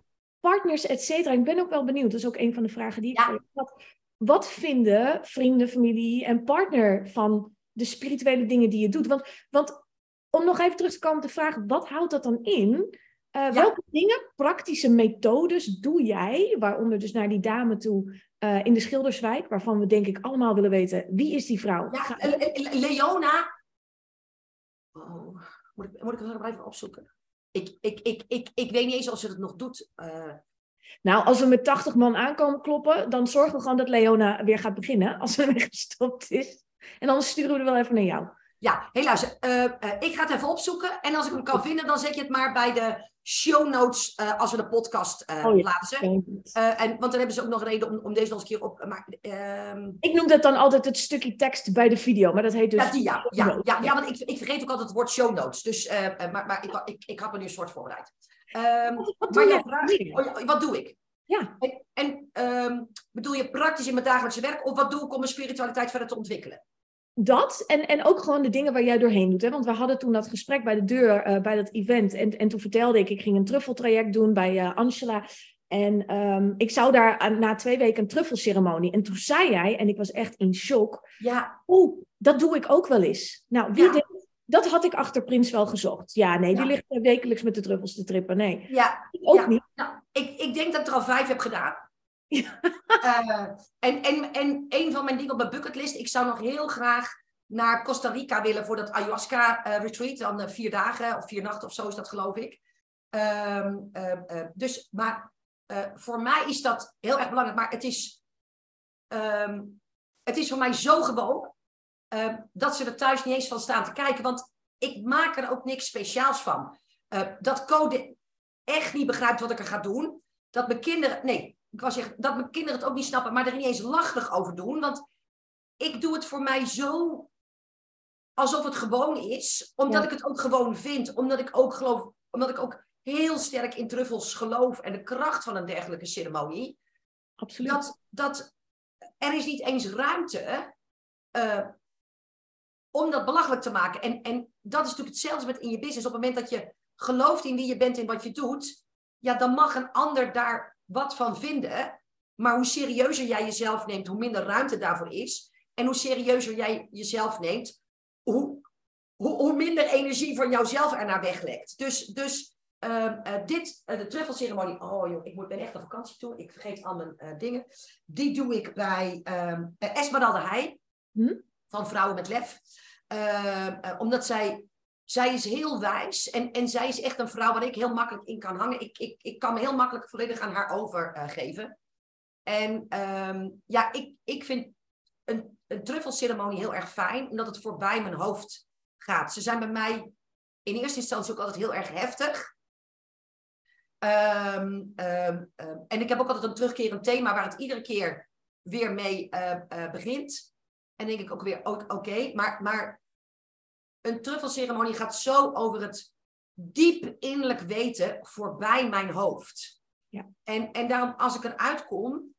S2: Partners, et cetera. Ik ben ook wel benieuwd, dat is ook een van de vragen die ik
S3: Ja.
S2: had. Wat vinden vrienden, familie en partner van de spirituele dingen die je doet? Want, want om nog even terug te komen op de vraag, wat houdt dat dan in? Eh, Welke dingen, praktische methodes doe jij, waaronder dus naar die dame toe eh, in de Schilderswijk, waarvan we denk ik allemaal willen weten, wie is die vrouw?
S3: ja Leona. Oh, moet ik, moet ik het nog even opzoeken? Ik, ik, ik, ik, ik weet niet eens of ze het nog doet. Eh,
S2: Nou, als we met 80 man aankomen kloppen, dan zorgen we gewoon dat Leona weer gaat beginnen, als ze ermee gestopt is. En dan sturen we er wel even naar jou.
S3: Ja, helaas. eh, eh, ik ga het even opzoeken. En als ik hem kan vinden, dan zet je het maar bij de show notes eh, als we de podcast eh,
S2: Oh ja.
S3: plaatsen. En, want dan hebben ze ook nog een reden om, om deze nog eens een keer op. Maar, ehm,
S2: Ik noem dat dan altijd het stukje tekst bij de video, maar dat heet dus...
S3: ja, die, ja, ja, ja, ja, want ik, ik vergeet ook altijd het woord show notes. Dus, maar maar ik, ik, ik had me nu een soort voorbereid. Ehm,
S2: Wat, wat
S3: maar
S2: doe
S3: vraag, oh wat doe ik?
S2: Ja.
S3: En, en ehm, bedoel je praktisch in mijn dagelijkse werk? Of wat doe ik om mijn spiritualiteit verder te ontwikkelen?
S2: Dat en, en ook gewoon de dingen waar jij doorheen doet. Hè? Want we hadden toen dat gesprek bij de deur eh, bij dat event. En, en toen vertelde ik, ik ging een truffeltraject doen bij eh, Angela. En ehm, ik zou daar na twee weken een truffelceremonie. En toen zei jij, en ik was echt in shock.
S3: Ja,
S2: Oeh, dat doe ik ook wel eens. Nou, wie
S3: Ja.
S2: denkt- dat had ik achter Prins wel gezocht. Ja, nee, die ligt eh, wekelijks met de truffels te trippen. Nee,
S3: ja,
S2: ik ook
S3: Ja.
S2: niet.
S3: Nou, ik, ik denk dat ik er al vijf heb gedaan. Eh, en, en, en een van mijn dingen op mijn bucketlist, ik zou nog heel graag naar Costa Rica willen voor dat ayahuasca eh, retreat. Dan eh, vier dagen of vier nachten of zo is dat geloof ik. Ehm, eh, eh, dus, maar voor mij is dat heel erg belangrijk. Maar het is, ehm, het is voor mij zo gewoon ehm, dat ze er thuis niet eens van staan te kijken. Want ik maak er ook niks speciaals van. Dat code echt niet begrijpt wat ik er ga doen. Dat mijn kinderen, nee, ik was zeggen, dat mijn kinderen het ook niet snappen, maar er niet eens lachig over doen. Want ik doe het voor mij zo alsof het gewoon is, omdat
S2: Ja.
S3: ik het ook gewoon vind, omdat ik ook geloof, omdat ik ook heel sterk in truffels geloof en de kracht van een dergelijke ceremonie.
S2: Absoluut.
S3: Dat, dat er is niet eens ruimte eh, om dat belachelijk te maken. En, en dat is natuurlijk hetzelfde met in je business. Op het moment dat je gelooft in wie je bent en wat je doet, ja, dan mag een ander daar wat van vinden. Maar hoe serieuzer jij jezelf neemt, hoe minder ruimte daarvoor is. En hoe serieuzer jij jezelf neemt, hoe, hoe, hoe minder energie van jouzelf er naar weglekt. Dus, dus ehm, eh, dit, eh, de truffelceremonie, oh joh, ik moet, ben echt op vakantie toe, ik vergeet al mijn eh, dingen. Die doe ik bij ehm Esmeralda Heij,
S2: Hm?
S3: van Vrouwen met Lef. Ehm, eh, omdat zij, zij is heel wijs en, en zij is echt een vrouw waar ik heel makkelijk in kan hangen. Ik, ik, ik kan me heel makkelijk volledig aan haar overgeven. en ehm, ja, ik, ik vind een, een truffelceremonie heel erg fijn, omdat het voorbij mijn hoofd gaat. Ze zijn bij mij in eerste instantie ook altijd heel erg heftig. Ehm, ehm, en ik heb ook altijd een terugkerend thema waar het iedere keer weer mee eh, eh, begint. En denk ik ook weer, oké, maar, maar een truffelceremonie gaat zo over het diep innerlijk weten voorbij mijn hoofd.
S2: Ja.
S3: En, en daarom, als ik eruit kom,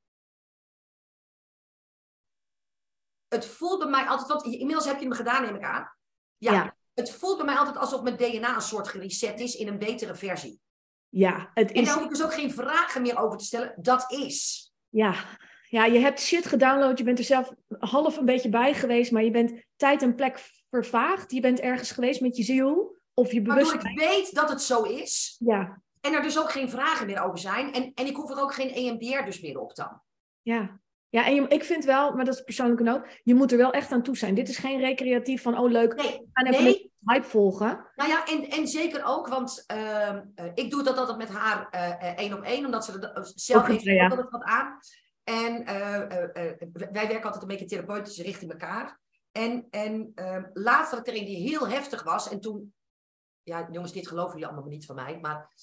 S3: het voelt bij mij altijd, want inmiddels heb je hem gedaan, neem ik aan. Ja,
S2: Ja.
S3: het voelt bij mij altijd alsof mijn DNA een soort gereset is in een betere versie.
S2: Ja, het
S3: En
S2: is...
S3: daar hoef ik dus ook geen vragen meer over te stellen. Dat is.
S2: Ja. ja, je hebt shit gedownload. Je bent er zelf half een beetje bij geweest, maar je bent tijd en plek vervaagd. Je bent ergens geweest met je ziel of je
S3: Waardoor
S2: bewustzijn.
S3: ik weet dat het zo is.
S2: Ja,
S3: En er dus ook geen vragen meer over zijn. En, en ik hoef er ook geen EMDR dus meer op dan.
S2: ja. Ja, en je, ik vind wel, maar dat is persoonlijke noot, je moet er wel echt aan toe zijn. Dit is geen recreatief van, oh leuk,
S3: Nee,
S2: gaan even
S3: nee,
S2: hype volgen.
S3: Nou ja, en, en zeker ook, want ehm, eh, ik doe dat altijd met haar eh, eh, één op één, omdat ze er zelf heeft
S2: ja.
S3: altijd wat aan. En wij werken altijd een beetje therapeutisch richting elkaar. En, en ehm, laatst er een die heel heftig was. En toen, ja jongens, dit geloven jullie allemaal niet van mij, maar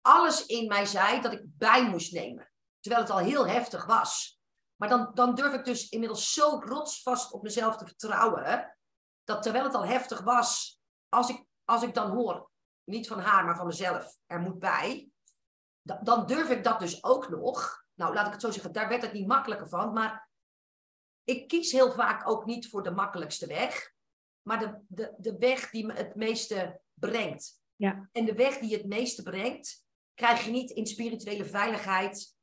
S3: alles in mij zei dat ik bij moest nemen. Terwijl het al heel heftig was. Maar dan, dan durf ik dus inmiddels zo rotsvast op mezelf te vertrouwen. Dat terwijl het al heftig was, als ik, als ik dan hoor, niet van haar, maar van mezelf, er moet bij. da- Dan durf ik dat dus ook nog. Nou, laat ik het zo zeggen, daar werd het niet makkelijker van. Maar ik kies heel vaak ook niet voor de makkelijkste weg. Maar de, de, de weg die me het meeste brengt.
S2: Ja.
S3: En de weg die het meeste brengt, krijg je niet in spirituele veiligheid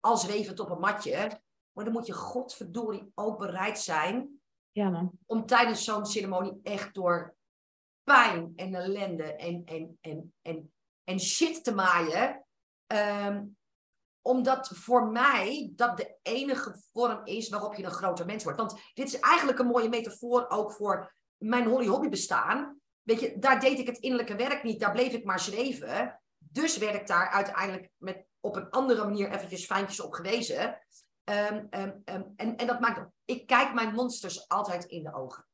S3: al zwevend op een matje. Maar dan moet je godverdorie ook bereid zijn
S2: Ja, man.
S3: om tijdens zo'n ceremonie echt door pijn en ellende en, en, en, en, en shit te maaien. Ehm, omdat voor mij dat de enige vorm is waarop je een groter mens wordt. Want dit is eigenlijk een mooie metafoor ook voor mijn Holly Hobby bestaan. Weet je, daar deed ik het innerlijke werk niet, daar bleef ik maar zweven. Dus werd ik daar uiteindelijk met, op een andere manier eventjes fijntjes op gewezen. Ehm, ehm, ehm, en, en dat maakt, ik kijk mijn monsters altijd in de ogen.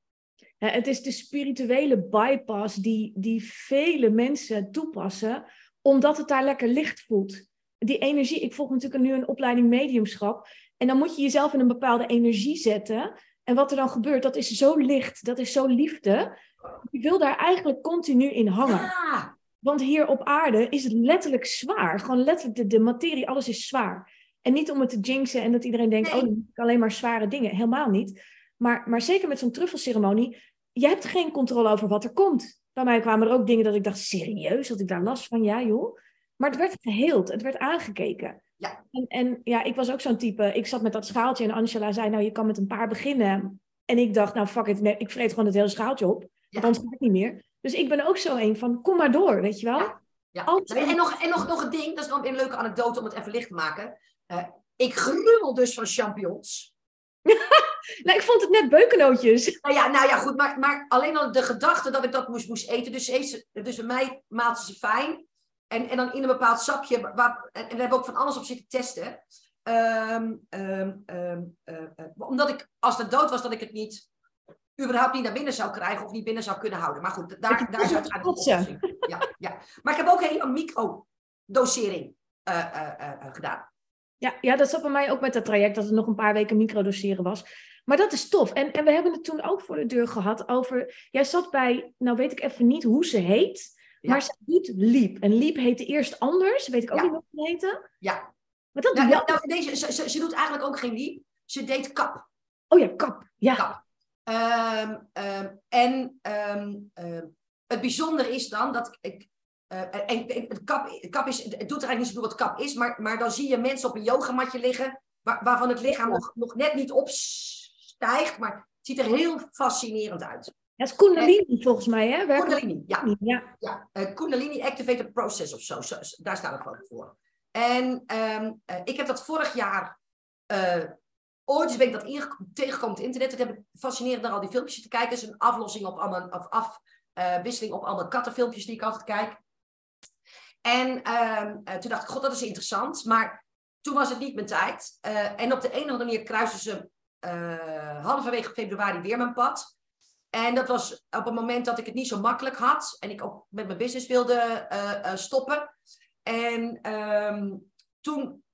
S2: Het is de spirituele bypass die, die vele mensen toepassen, omdat het daar lekker licht voelt. Die energie, ik volg natuurlijk nu een opleiding mediumschap. En dan moet je jezelf in een bepaalde energie zetten. En wat er dan gebeurt, dat is zo licht, dat is zo liefde. Je wil daar eigenlijk continu in hangen. Want hier op aarde is het letterlijk zwaar. Gewoon letterlijk, de, de materie, alles is zwaar. En niet om het te jinxen en dat iedereen denkt,
S3: Nee.
S2: oh, dan ik alleen maar zware dingen. Helemaal niet. Maar, maar zeker met zo'n truffelceremonie, je hebt geen controle over wat er komt. Bij mij kwamen er ook dingen dat ik dacht, serieus, had ik daar last van? Ja, joh. Maar het werd geheeld, het werd aangekeken.
S3: Ja.
S2: En, en ja, ik was ook zo'n type, ik zat met dat schaaltje en Angela zei, nou, je kan met een paar beginnen. En ik dacht, nou, fuck it, nee, ik vreet gewoon het hele schaaltje op.
S3: Ja.
S2: Want anders gaat het niet meer. Dus ik ben ook zo een van, kom maar door, weet je wel?
S3: Ja. ja.
S2: Altijd.
S3: En, nog, en nog, nog een ding, dat is dan weer een leuke anekdote om het even licht te maken. Eh, ik gruwel dus van champignons.
S2: Nou, ik vond het net beukennootjes.
S3: Nou ja, nou ja goed, maar, maar alleen al de gedachte dat ik dat moest, moest eten. Dus, heeft ze- dus bij mij maalt ze fijn. En, en dan in een bepaald sapje. Waar, en, en we hebben ook van alles op zitten testen. Ehm, ehm, ehm, eh, eh, omdat ik, als het dood was, dat ik het niet, überhaupt niet naar binnen zou krijgen of niet binnen zou kunnen houden. Maar goed, daar, daar de
S2: kotsen.
S3: oplossing. Ja, ja. Maar ik heb ook hele microdosering eh, gedaan.
S2: Ja, ja, dat zat bij mij ook met dat traject, dat het nog een paar weken microdoseren was. Maar dat is tof. En, en we hebben het toen ook voor de deur gehad over... Jij zat bij, nou weet ik even niet hoe ze heet,
S3: Ja.
S2: maar ze doet Liep. En Liep heette eerst anders, weet ik ook
S3: Ja.
S2: niet hoe ze heette.
S3: Ja.
S2: Maar dat
S3: Nou, nou,
S2: je
S3: nou, deze, ze, ze, ze doet eigenlijk ook geen liep. Ze deed kap.
S2: Oh ja, kap. Ja,
S3: Kap. Ehm, ehm, en ehm, het bijzondere is dan dat ik. eh, en, en het, kap, het kap is, het doet er eigenlijk niet zoveel wat kap is, maar, maar dan zie je mensen op een yogamatje liggen, waar, waarvan het lichaam nog, nog net niet opstijgt, maar het ziet er heel fascinerend uit.
S2: Dat is Kundalini volgens mij, hè? Werken
S3: Kundalini, ja.
S2: Ja,
S3: ja. eh, Kundalini Activated Process of zo, zo- daar staat het gewoon voor. En ehm, eh, ik heb dat vorig jaar, eh, ooit eens ben ik dat tegengekomen op het internet. Het heb ik fascinerend naar al die filmpjes te kijken. Het is een aflossing op allemaal, of afwisseling op allemaal kattenfilmpjes die ik altijd kijk. En ehm, eh, toen dacht ik, god, dat is interessant. Maar toen was het niet mijn tijd. En op de een of andere manier kruisten ze halverwege februari weer mijn pad. En dat was op het moment dat ik het niet zo makkelijk had. En ik ook met mijn business wilde eh, eh, stoppen. En ehm, toen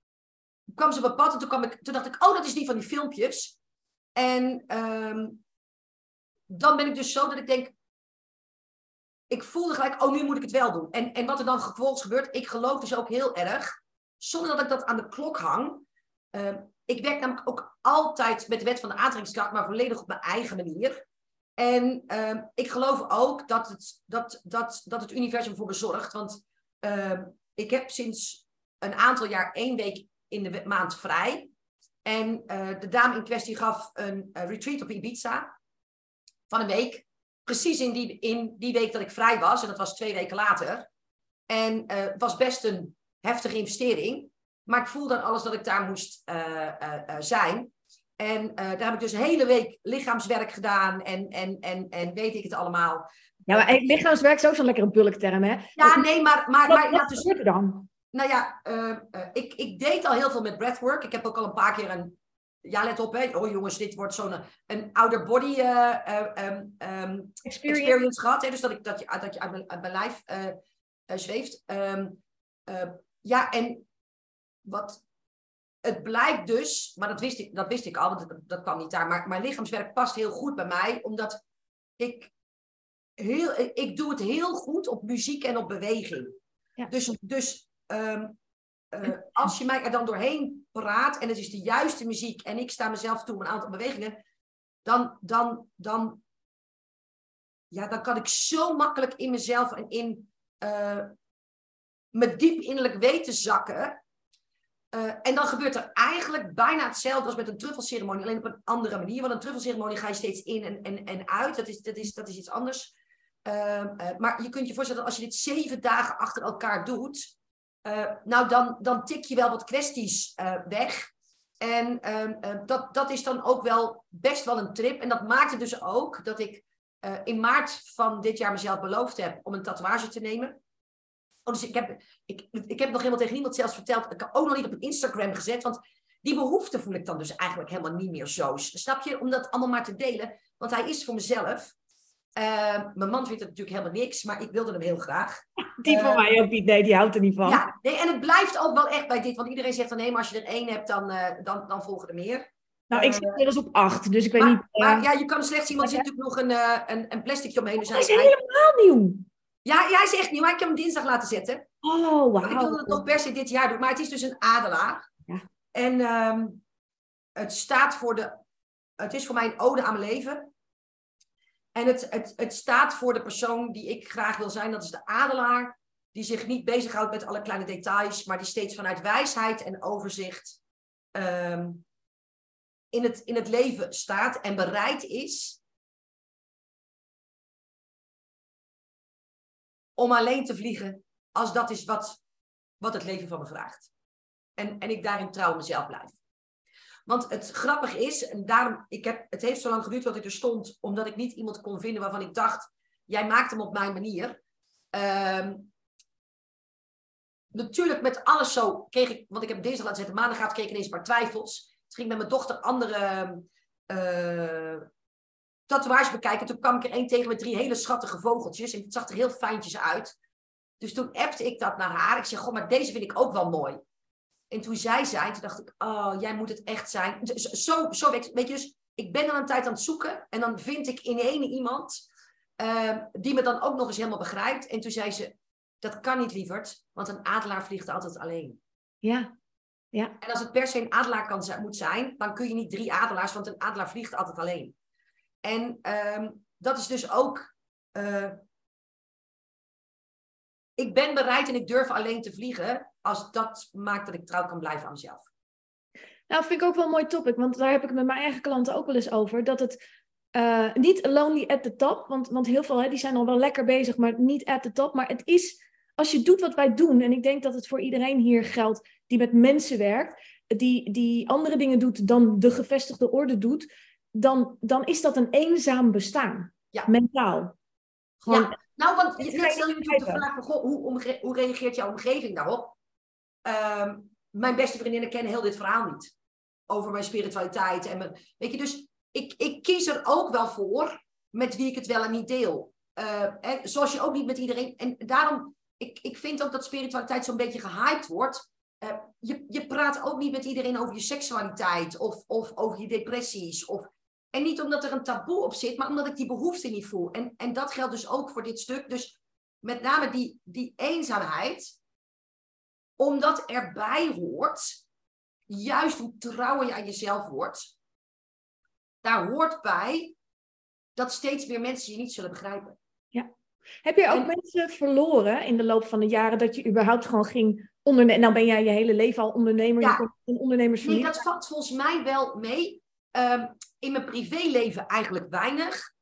S3: kwam ze op pad. En toen, kwam ik, toen dacht ik, oh, dat is die van die filmpjes. En ehm, dan ben ik dus zo dat ik denk... Ik voelde gelijk, oh, nu moet ik het wel doen. En, en wat er dan vervolgens gebeurt, ik geloof dus ook heel erg, zonder dat ik dat aan de klok hang. Ehm, ik werk namelijk ook altijd met de wet van de aantrekkingskracht, maar volledig op mijn eigen manier. En ehm, ik geloof ook dat het, dat, dat, dat het universum voor me zorgt. Want ehm, ik heb sinds een aantal jaar één week in de maand vrij. En eh, de dame in kwestie gaf een eh, retreat op Ibiza van een week. Precies in die, in die week dat ik vrij was. En dat was twee weken later. En eh, het was best een heftige investering. Maar ik voelde aan alles dat ik daar moest zijn. En daar heb ik dus een hele week lichaamswerk gedaan en, en, en, en weet ik het allemaal.
S2: Ja, maar lichaamswerk is ook zo'n lekker bulkterm, hè?
S3: Ja, nee, maar... maar, maar
S2: wat dus, dan?
S3: Nou ja, ik, ik deed al heel veel met breathwork. Ik heb ook al een paar keer een ja, let op, hè. Oh jongens, dit wordt zo'n een outer body uh, um, experience. gehad. Hè? Dus dat, ik, dat, je, dat je uit mijn, uit mijn lijf zweeft. Um, ja, en wat het blijkt dus, maar dat wist ik, dat wist ik al, want dat, dat kwam niet daar. Maar mijn lichaamswerk past heel goed bij mij, omdat ik, heel, ik doe het heel goed op muziek en op beweging. Ja. Dus, dus um, uh, als je mij er dan doorheen praat en het is de juiste muziek en ik sta mezelf toe een aantal bewegingen, dan, dan, dan, ja, dan kan ik zo makkelijk in mezelf en in uh, me diep innerlijk weten zakken. Uh, en dan gebeurt er eigenlijk bijna hetzelfde als met een truffelceremonie, alleen op een andere manier. Want een truffelceremonie ga je steeds in en, en, en uit. Dat is, dat, is, dat is iets anders. Uh, maar je kunt je voorstellen dat als je dit zeven dagen achter elkaar doet, uh, nou, dan, dan tik je wel wat kwesties weg. En uh, dat, dat is dan ook wel best wel een trip. En dat maakte dus ook dat ik in maart van dit jaar mezelf beloofd heb om een tatoeage te nemen. Oh, dus ik heb, ik, ik heb nog helemaal tegen niemand zelfs verteld. Ik heb ook nog niet op een Instagram gezet. Want die behoefte voel ik dan dus eigenlijk helemaal niet meer zo. Snap je? Om dat allemaal maar te delen. Want hij is voor mezelf. Uh, mijn man vindt het natuurlijk helemaal niks, maar ik wilde hem heel graag.
S2: Die van uh, mij ook niet, nee, die houdt er niet van.
S3: Ja, nee, en het blijft ook wel echt bij dit, want iedereen zegt dan nee, maar als je er één hebt, dan, uh, dan, dan volgen er meer.
S2: Nou, ik zit inmiddels op acht, dus ik weet
S3: maar,
S2: niet...
S3: Maar ja, je kan slechts iemand zit natuurlijk nog een, een, een plasticje omheen. Dus
S2: hij is helemaal nieuw.
S3: Ja, hij is echt nieuw, maar ik heb hem dinsdag laten zetten.
S2: Oh, wauw.
S3: Ik wilde het nog per se dit jaar doen, maar het is dus een adelaar.
S2: Ja.
S3: En um, het staat voor de... Het is voor mij een ode aan mijn leven. En het, het, het staat voor de persoon die ik graag wil zijn. Dat is de adelaar. Die zich niet bezighoudt met alle kleine details. Maar die steeds vanuit wijsheid en overzicht um, in, het, in het leven staat. En bereid is om alleen te vliegen. Als dat is wat, wat het leven van me vraagt. En, en ik daarin trouw mezelf blijf. Want het grappige is, en daarom, ik heb, het heeft zo lang geduurd dat ik er stond, omdat ik niet iemand kon vinden waarvan ik dacht, jij maakt hem op mijn manier. Um, natuurlijk met alles zo kreeg ik, want ik heb dinsdag laten zetten, maandag kreeg ik ineens een paar twijfels. Toen ging met mijn dochter andere uh, tatoeages bekijken. Toen kwam ik er één tegen met drie hele schattige vogeltjes en het zag er heel fijntjes uit. Dus toen appte ik dat naar haar. Ik zeg, goh, maar deze vind ik ook wel mooi. En toen zij zei, toen dacht ik, oh, jij moet het echt zijn. Zo, zo weet, je, dus ik ben dan een tijd aan het zoeken. En dan vind ik in ene iemand uh, die me dan ook nog eens helemaal begrijpt. En toen zei ze, dat kan niet, lieverd. Want een adelaar vliegt altijd alleen.
S2: Ja, ja.
S3: En als het per se een adelaar kan, moet zijn, dan kun je niet drie adelaars, want een adelaar vliegt altijd alleen. En um, dat is dus ook... Uh, ik ben bereid en ik durf alleen te vliegen als dat maakt dat ik trouw kan blijven aan mezelf.
S2: Nou, vind ik ook wel een mooi topic, want daar heb ik met mijn eigen klanten ook wel eens over. Dat het uh, niet lonely at the top, want, want heel veel hè, die zijn al wel lekker bezig, maar niet at the top. Maar het is, als je doet wat wij doen, en ik denk dat het voor iedereen hier geldt die met mensen werkt, die, die andere dingen doet dan de gevestigde orde doet, dan, dan is dat een eenzaam bestaan.
S3: Ja.
S2: Mentaal.
S3: Gewoon, ja, nou, want net stel je natuurlijk de vraag, goh, hoe, hoe reageert jouw omgeving daarop? Um, mijn beste vriendinnen kennen heel dit verhaal niet. Over mijn spiritualiteit. En mijn, weet je, dus ik, ik kies er ook wel voor met wie ik het wel en niet deel. Uh, hè, zoals je ook niet met iedereen. En daarom, ik, ik vind ook dat spiritualiteit zo'n beetje gehyped wordt. Uh, je, je praat ook niet met iedereen over je seksualiteit of, of over je depressies. Of, en niet omdat er een taboe op zit, maar omdat ik die behoefte niet voel. En, en dat geldt dus ook voor dit stuk. Dus met name die, die eenzaamheid omdat erbij hoort, juist hoe trouwer je aan jezelf wordt, daar hoort bij dat steeds meer mensen je niet zullen begrijpen.
S2: Ja. Heb je ook mensen verloren in de loop van de jaren dat je überhaupt gewoon ging ondernemen? Nou ben jij je hele leven al ondernemer, ja. een ondernemersfamilie.
S3: Nee, dat valt volgens mij wel mee. Um, in mijn privéleven eigenlijk weinig.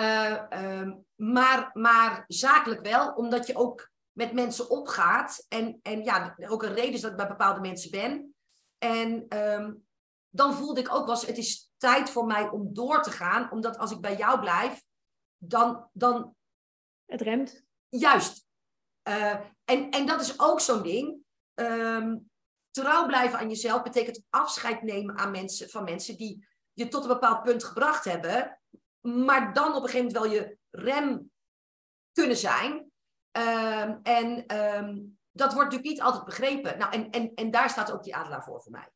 S3: Uh, um, maar, maar zakelijk wel, omdat je ook met mensen opgaat. En, en ja, ook een reden is dat ik bij bepaalde mensen ben. En um, dan voelde ik ook wel eens, het is tijd voor mij om door te gaan. Omdat als ik bij jou blijf, dan... dan
S2: het remt.
S3: Juist. Uh, en, en dat is ook zo'n ding. Um, trouw blijven aan jezelf betekent afscheid nemen aan mensen, van mensen die je tot een bepaald punt gebracht hebben. Maar dan op een gegeven moment wel je rem kunnen zijn. Um, en um, dat wordt natuurlijk niet altijd begrepen. Nou, en, en, en daar staat ook die adelaar voor voor mij.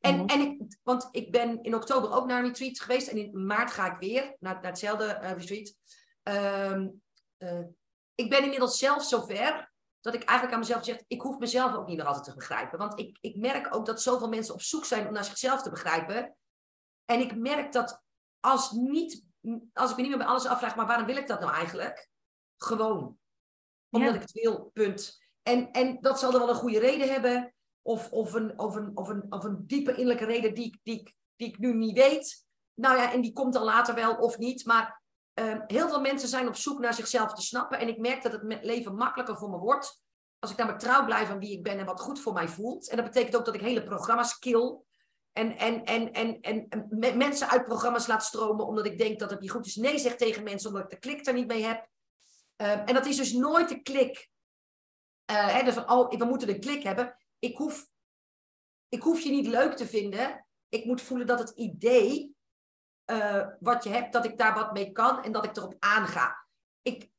S3: En, mm en ik, want ik ben in oktober ook naar een retreat geweest. En in maart ga ik weer naar, naar hetzelfde uh, retreat. Um, uh, ik ben inmiddels zelf zover dat ik eigenlijk aan mezelf zeg, ik hoef mezelf ook niet meer altijd te begrijpen. Want ik, ik merk ook dat zoveel mensen op zoek zijn om naar zichzelf te begrijpen. En ik merk dat als, niet, als ik me niet meer bij alles afvraag, maar waarom wil ik dat nou eigenlijk? Gewoon. Omdat ik het wil, punt. En, en dat zal er wel een goede reden hebben. Of, of, een, of, een, of, een, of een diepe innerlijke reden die, die, die ik nu niet weet. Nou ja, en die komt dan later wel of niet. Maar uh, heel veel mensen zijn op zoek naar zichzelf te snappen. En ik merk dat het leven makkelijker voor me wordt. Als ik namelijk trouw blijf aan wie ik ben en wat goed voor mij voelt. En dat betekent ook dat ik hele programma's kill. En, en, en, en, en, en mensen uit programma's laat stromen omdat ik denk dat het niet goed is. Nee zeg tegen mensen omdat ik de klik er niet mee heb. Uh, en dat is dus nooit de klik. Hè, dus van, oh, we moeten een klik hebben. Ik hoef, ik hoef je niet leuk te vinden. Ik moet voelen dat het idee uh, wat je hebt, dat ik daar wat mee kan en dat ik erop aanga. Ik,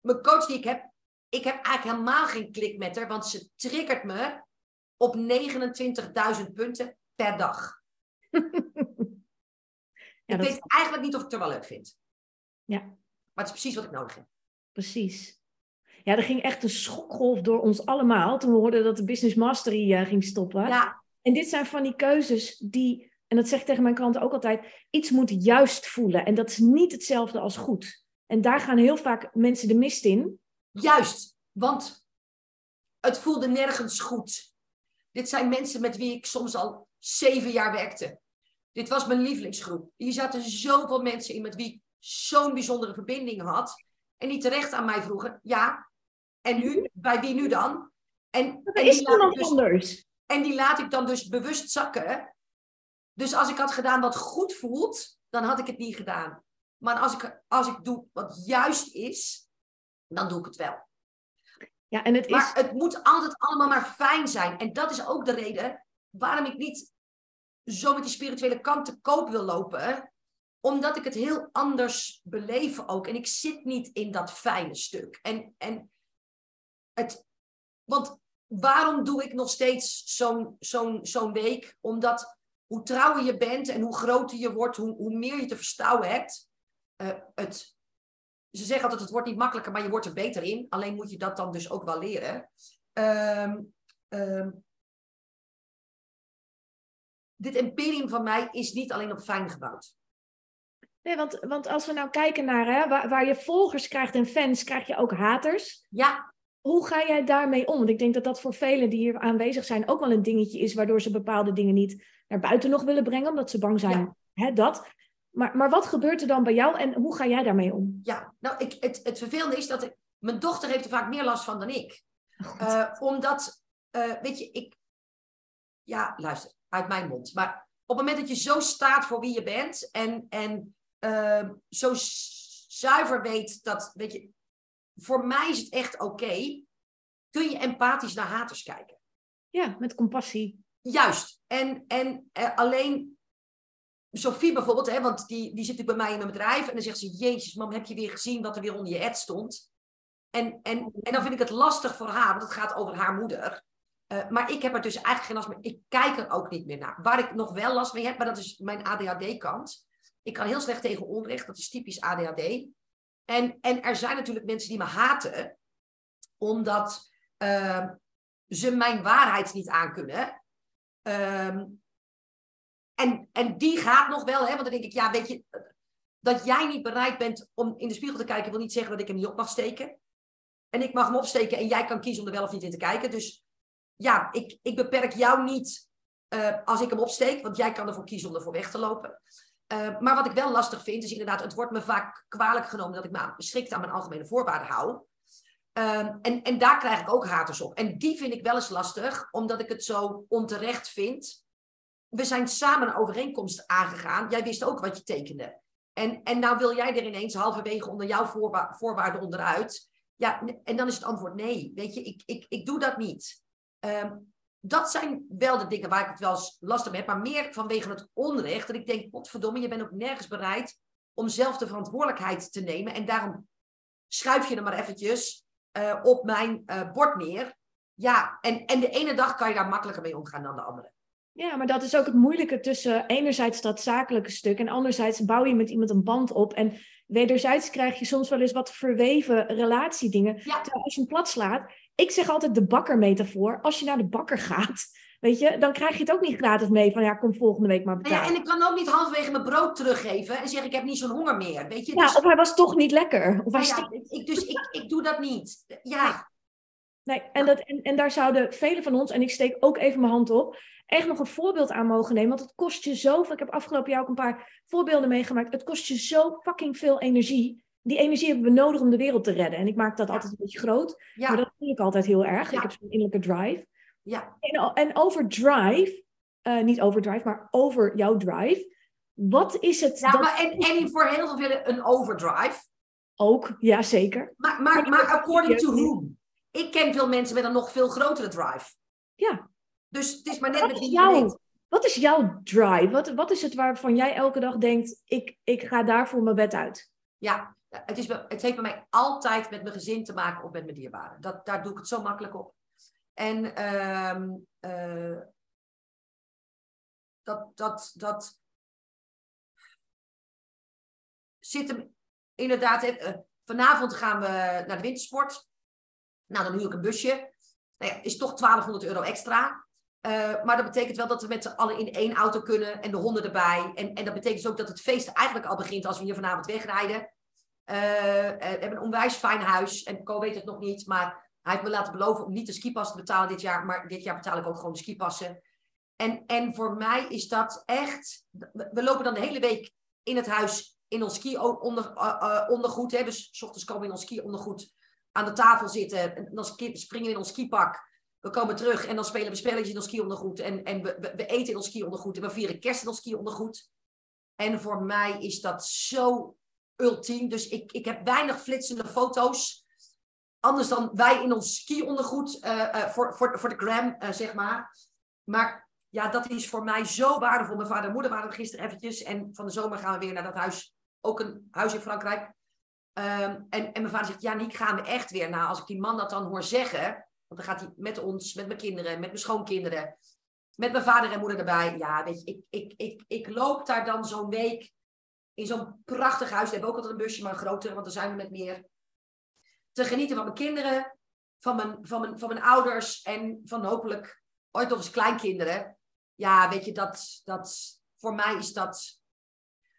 S3: mijn coach die ik heb, ik heb eigenlijk helemaal geen klik met haar, want ze triggert me op 29.000 punten per dag. ja, ik weet eigenlijk niet of ik het er wel leuk vind.
S2: Ja.
S3: Maar het is precies wat ik nodig heb.
S2: Precies. Ja, er ging echt een schokgolf door ons allemaal toen we hoorden dat de Business Mastery uh, ging stoppen.
S3: Ja.
S2: En dit zijn van die keuzes die, en dat zeg ik tegen mijn klanten ook altijd, iets moet juist voelen. En dat is niet hetzelfde als goed. En daar gaan heel vaak mensen de mist in.
S3: Juist, want het voelde nergens goed. Dit zijn mensen met wie ik soms al zeven jaar werkte. Dit was mijn lievelingsgroep. Hier zaten zoveel mensen in met wie ik zo'n bijzondere verbinding had. En die terecht aan mij vroegen, ja, en nu? Bij wie nu dan? En,
S2: en is nog dus, anders?
S3: En die laat ik dan dus bewust zakken. Dus als ik had gedaan wat goed voelt, dan had ik het niet gedaan. Maar als ik, als ik doe wat juist is, dan doe ik het wel.
S2: Ja, en het
S3: maar het moet altijd allemaal maar fijn zijn. En dat is ook de reden waarom ik niet zo met die spirituele kant te koop wil lopen. Omdat ik het heel anders beleef ook. En ik zit niet in dat fijne stuk. En, en het, want waarom doe ik nog steeds zo'n zo'n zo'n week? Omdat hoe trouwer je bent en hoe groter je wordt, hoe, hoe meer je te verstouwen hebt. Uh, het ze zeggen altijd, het wordt niet makkelijker, maar je wordt er beter in. Alleen moet je dat dan dus ook wel leren. Um, um, dit imperium van mij is niet alleen op fijn gebouwd.
S2: Nee, want, want als we nou kijken naar hè, waar, waar je volgers krijgt en fans, krijg je ook haters.
S3: Ja.
S2: Hoe ga jij daarmee om? Want ik denk dat dat voor velen die hier aanwezig zijn ook wel een dingetje is, waardoor ze bepaalde dingen niet naar buiten nog willen brengen, omdat ze bang zijn. Hè, dat. Maar, maar wat gebeurt er dan bij jou en hoe ga jij daarmee om?
S3: Ja, nou, ik, het, het vervelende is dat ik, mijn dochter heeft er vaak meer last van dan ik. Uh, omdat, uh, weet je, ik... Ja, luister, uit mijn mond. Maar op het moment dat je zo staat voor wie je bent en, en uh, zo zuiver weet dat, weet je, voor mij is het echt oké, kun je empathisch naar haters kijken.
S2: Ja, met compassie.
S3: Juist. En, en alleen Sophie bijvoorbeeld, hè, want die, die zit bij mij in mijn bedrijf. En dan zegt ze: Jezus, mam, heb je weer gezien wat er weer onder je ad stond? En, en, en dan vind ik het lastig voor haar, want het gaat over haar moeder. Uh, maar ik heb er dus eigenlijk geen last meer. Ik kijk er ook niet meer naar. Waar ik nog wel last mee heb, maar dat is mijn ADHD-kant. Ik kan heel slecht tegen onrecht, dat is typisch ADHD. En, en er zijn natuurlijk mensen die me haten, omdat uh, ze mijn waarheid niet aankunnen. Uh, en, en die gaat nog wel, hè, want dan denk ik, ja, weet je, dat jij niet bereid bent om in de spiegel te kijken, wil niet zeggen dat ik hem niet op mag steken. En ik mag hem opsteken en jij kan kiezen om er wel of niet in te kijken. Dus ja, ik, ik beperk jou niet uh, als ik hem opsteek, want jij kan ervoor kiezen om ervoor weg te lopen. Uh, maar wat ik wel lastig vind, is inderdaad, het wordt me vaak kwalijk genomen dat ik me strikt aan mijn algemene voorwaarden hou. Uh, en, en daar krijg ik ook haters op. En die vind ik wel eens lastig, omdat ik het zo onterecht vind we zijn samen een overeenkomst aangegaan. Jij wist ook wat je tekende. En, en nou wil jij er ineens halverwege onder jouw voorwa voorwaarden onderuit. Ja, en dan is het antwoord nee. Weet je, ik, ik, ik doe dat niet. Ehm, dat zijn wel de dingen waar ik het wel eens lastig mee heb. Maar meer vanwege het onrecht. Dat ik denk, potverdomme, je bent ook nergens bereid om zelf de verantwoordelijkheid te nemen. En daarom schuif je er maar eventjes uh, op mijn uh, bord neer. Ja, en, en de ene dag kan je daar makkelijker mee omgaan dan de andere.
S2: Ja, maar dat is ook het moeilijke tussen enerzijds dat zakelijke stuk en anderzijds bouw je met iemand een band op. En wederzijds krijg je soms wel eens wat verweven relatiedingen. Ja. Terwijl als je hem plat slaat, ik zeg altijd de bakkermetafoor. Als je naar de bakker gaat, weet je, dan krijg je het ook niet gratis mee van ja, kom volgende week maar betalen.
S3: Ja, en ik kan ook niet halverwege mijn brood teruggeven en zeggen ik heb niet zo'n honger meer, weet je.
S2: Ja, dus... of hij was toch niet lekker. Of hij
S3: ja, ik, dus ik, ik doe dat niet. Ja.
S2: Nee, en, dat, en, en daar zouden velen van ons, en ik steek ook even mijn hand op, echt nog een voorbeeld aan mogen nemen. Want het kost je zoveel. Ik heb afgelopen jaar ook een paar voorbeelden meegemaakt. Het kost je zo fucking veel energie. Die energie hebben we nodig om de wereld te redden. En ik maak dat altijd een beetje groot. Ja. Maar dat voel ik altijd heel erg. Ik heb zo'n innerlijke drive.
S3: Ja.
S2: En, en over drive, uh, niet overdrive, maar over jouw drive. Wat is het?
S3: Ja, maar en, en voor heel veel een overdrive.
S2: Ook, ja zeker.
S3: Maar, maar, maar according to whom? Ik ken veel mensen met een nog veel grotere drive.
S2: Ja.
S3: Dus het is maar net met je
S2: Wat is jouw drive? Wat, wat is het waarvan jij elke dag denkt, ik, ik ga daar voor mijn bed uit?
S3: Ja, het, het heeft bij mij altijd met mijn gezin te maken of met mijn dierbaren. Dat, daar doe ik het zo makkelijk op. En uh, uh, dat, dat, dat zit hem inderdaad. Uh, vanavond gaan we naar de wintersport. Nou, dan huur ik een busje. Nou ja, is toch 1200 euro extra. Uh, maar dat betekent wel dat we met z'n allen in één auto kunnen en de honden erbij. En, en dat betekent dus ook dat het feest eigenlijk al begint als we hier vanavond wegrijden. We hebben een onwijs fijn huis en Co weet het nog niet, maar hij heeft me laten beloven om niet de skipas te betalen dit jaar, maar dit jaar betaal ik ook gewoon de skipassen. En, en voor mij is dat echt. We lopen dan de hele week in het huis in ons ski onder, uh, ondergoed. Hè? Dus s ochtends komen we in ons ski ondergoed aan de tafel zitten. En dan springen we in ons skipak. We komen terug en dan spelen we spelletjes in ons ski-ondergoed. En, en we, we, eten in ons ski-ondergoed. En we vieren kerst in ons ski-ondergoed. En voor mij is dat zo ultiem. Dus ik, ik heb weinig flitsende foto's. Anders dan wij in ons ski-ondergoed. Uh, uh, voor, voor, voor de gram, uh, zeg maar. Maar ja, dat is voor mij zo waardevol. Mijn vader en moeder waren er gisteren eventjes. En van de zomer gaan we weer naar dat huis. Ook een huis in Frankrijk. Um, en, en mijn vader zegt, ja, Niek, gaan we echt weer. Nou, als ik die man dat dan hoor zeggen want dan gaat hij met ons, met mijn kinderen, met mijn schoonkinderen, met mijn vader en moeder erbij. Ja, weet je, ik, ik, ik, ik loop daar dan zo'n week in zo'n prachtig huis. We hebben ook altijd een busje, maar een grotere, want dan zijn we met meer. Te genieten van mijn kinderen, van mijn, van mijn, van mijn ouders en van hopelijk ooit nog eens kleinkinderen. Ja, weet je, dat, dat, voor mij is dat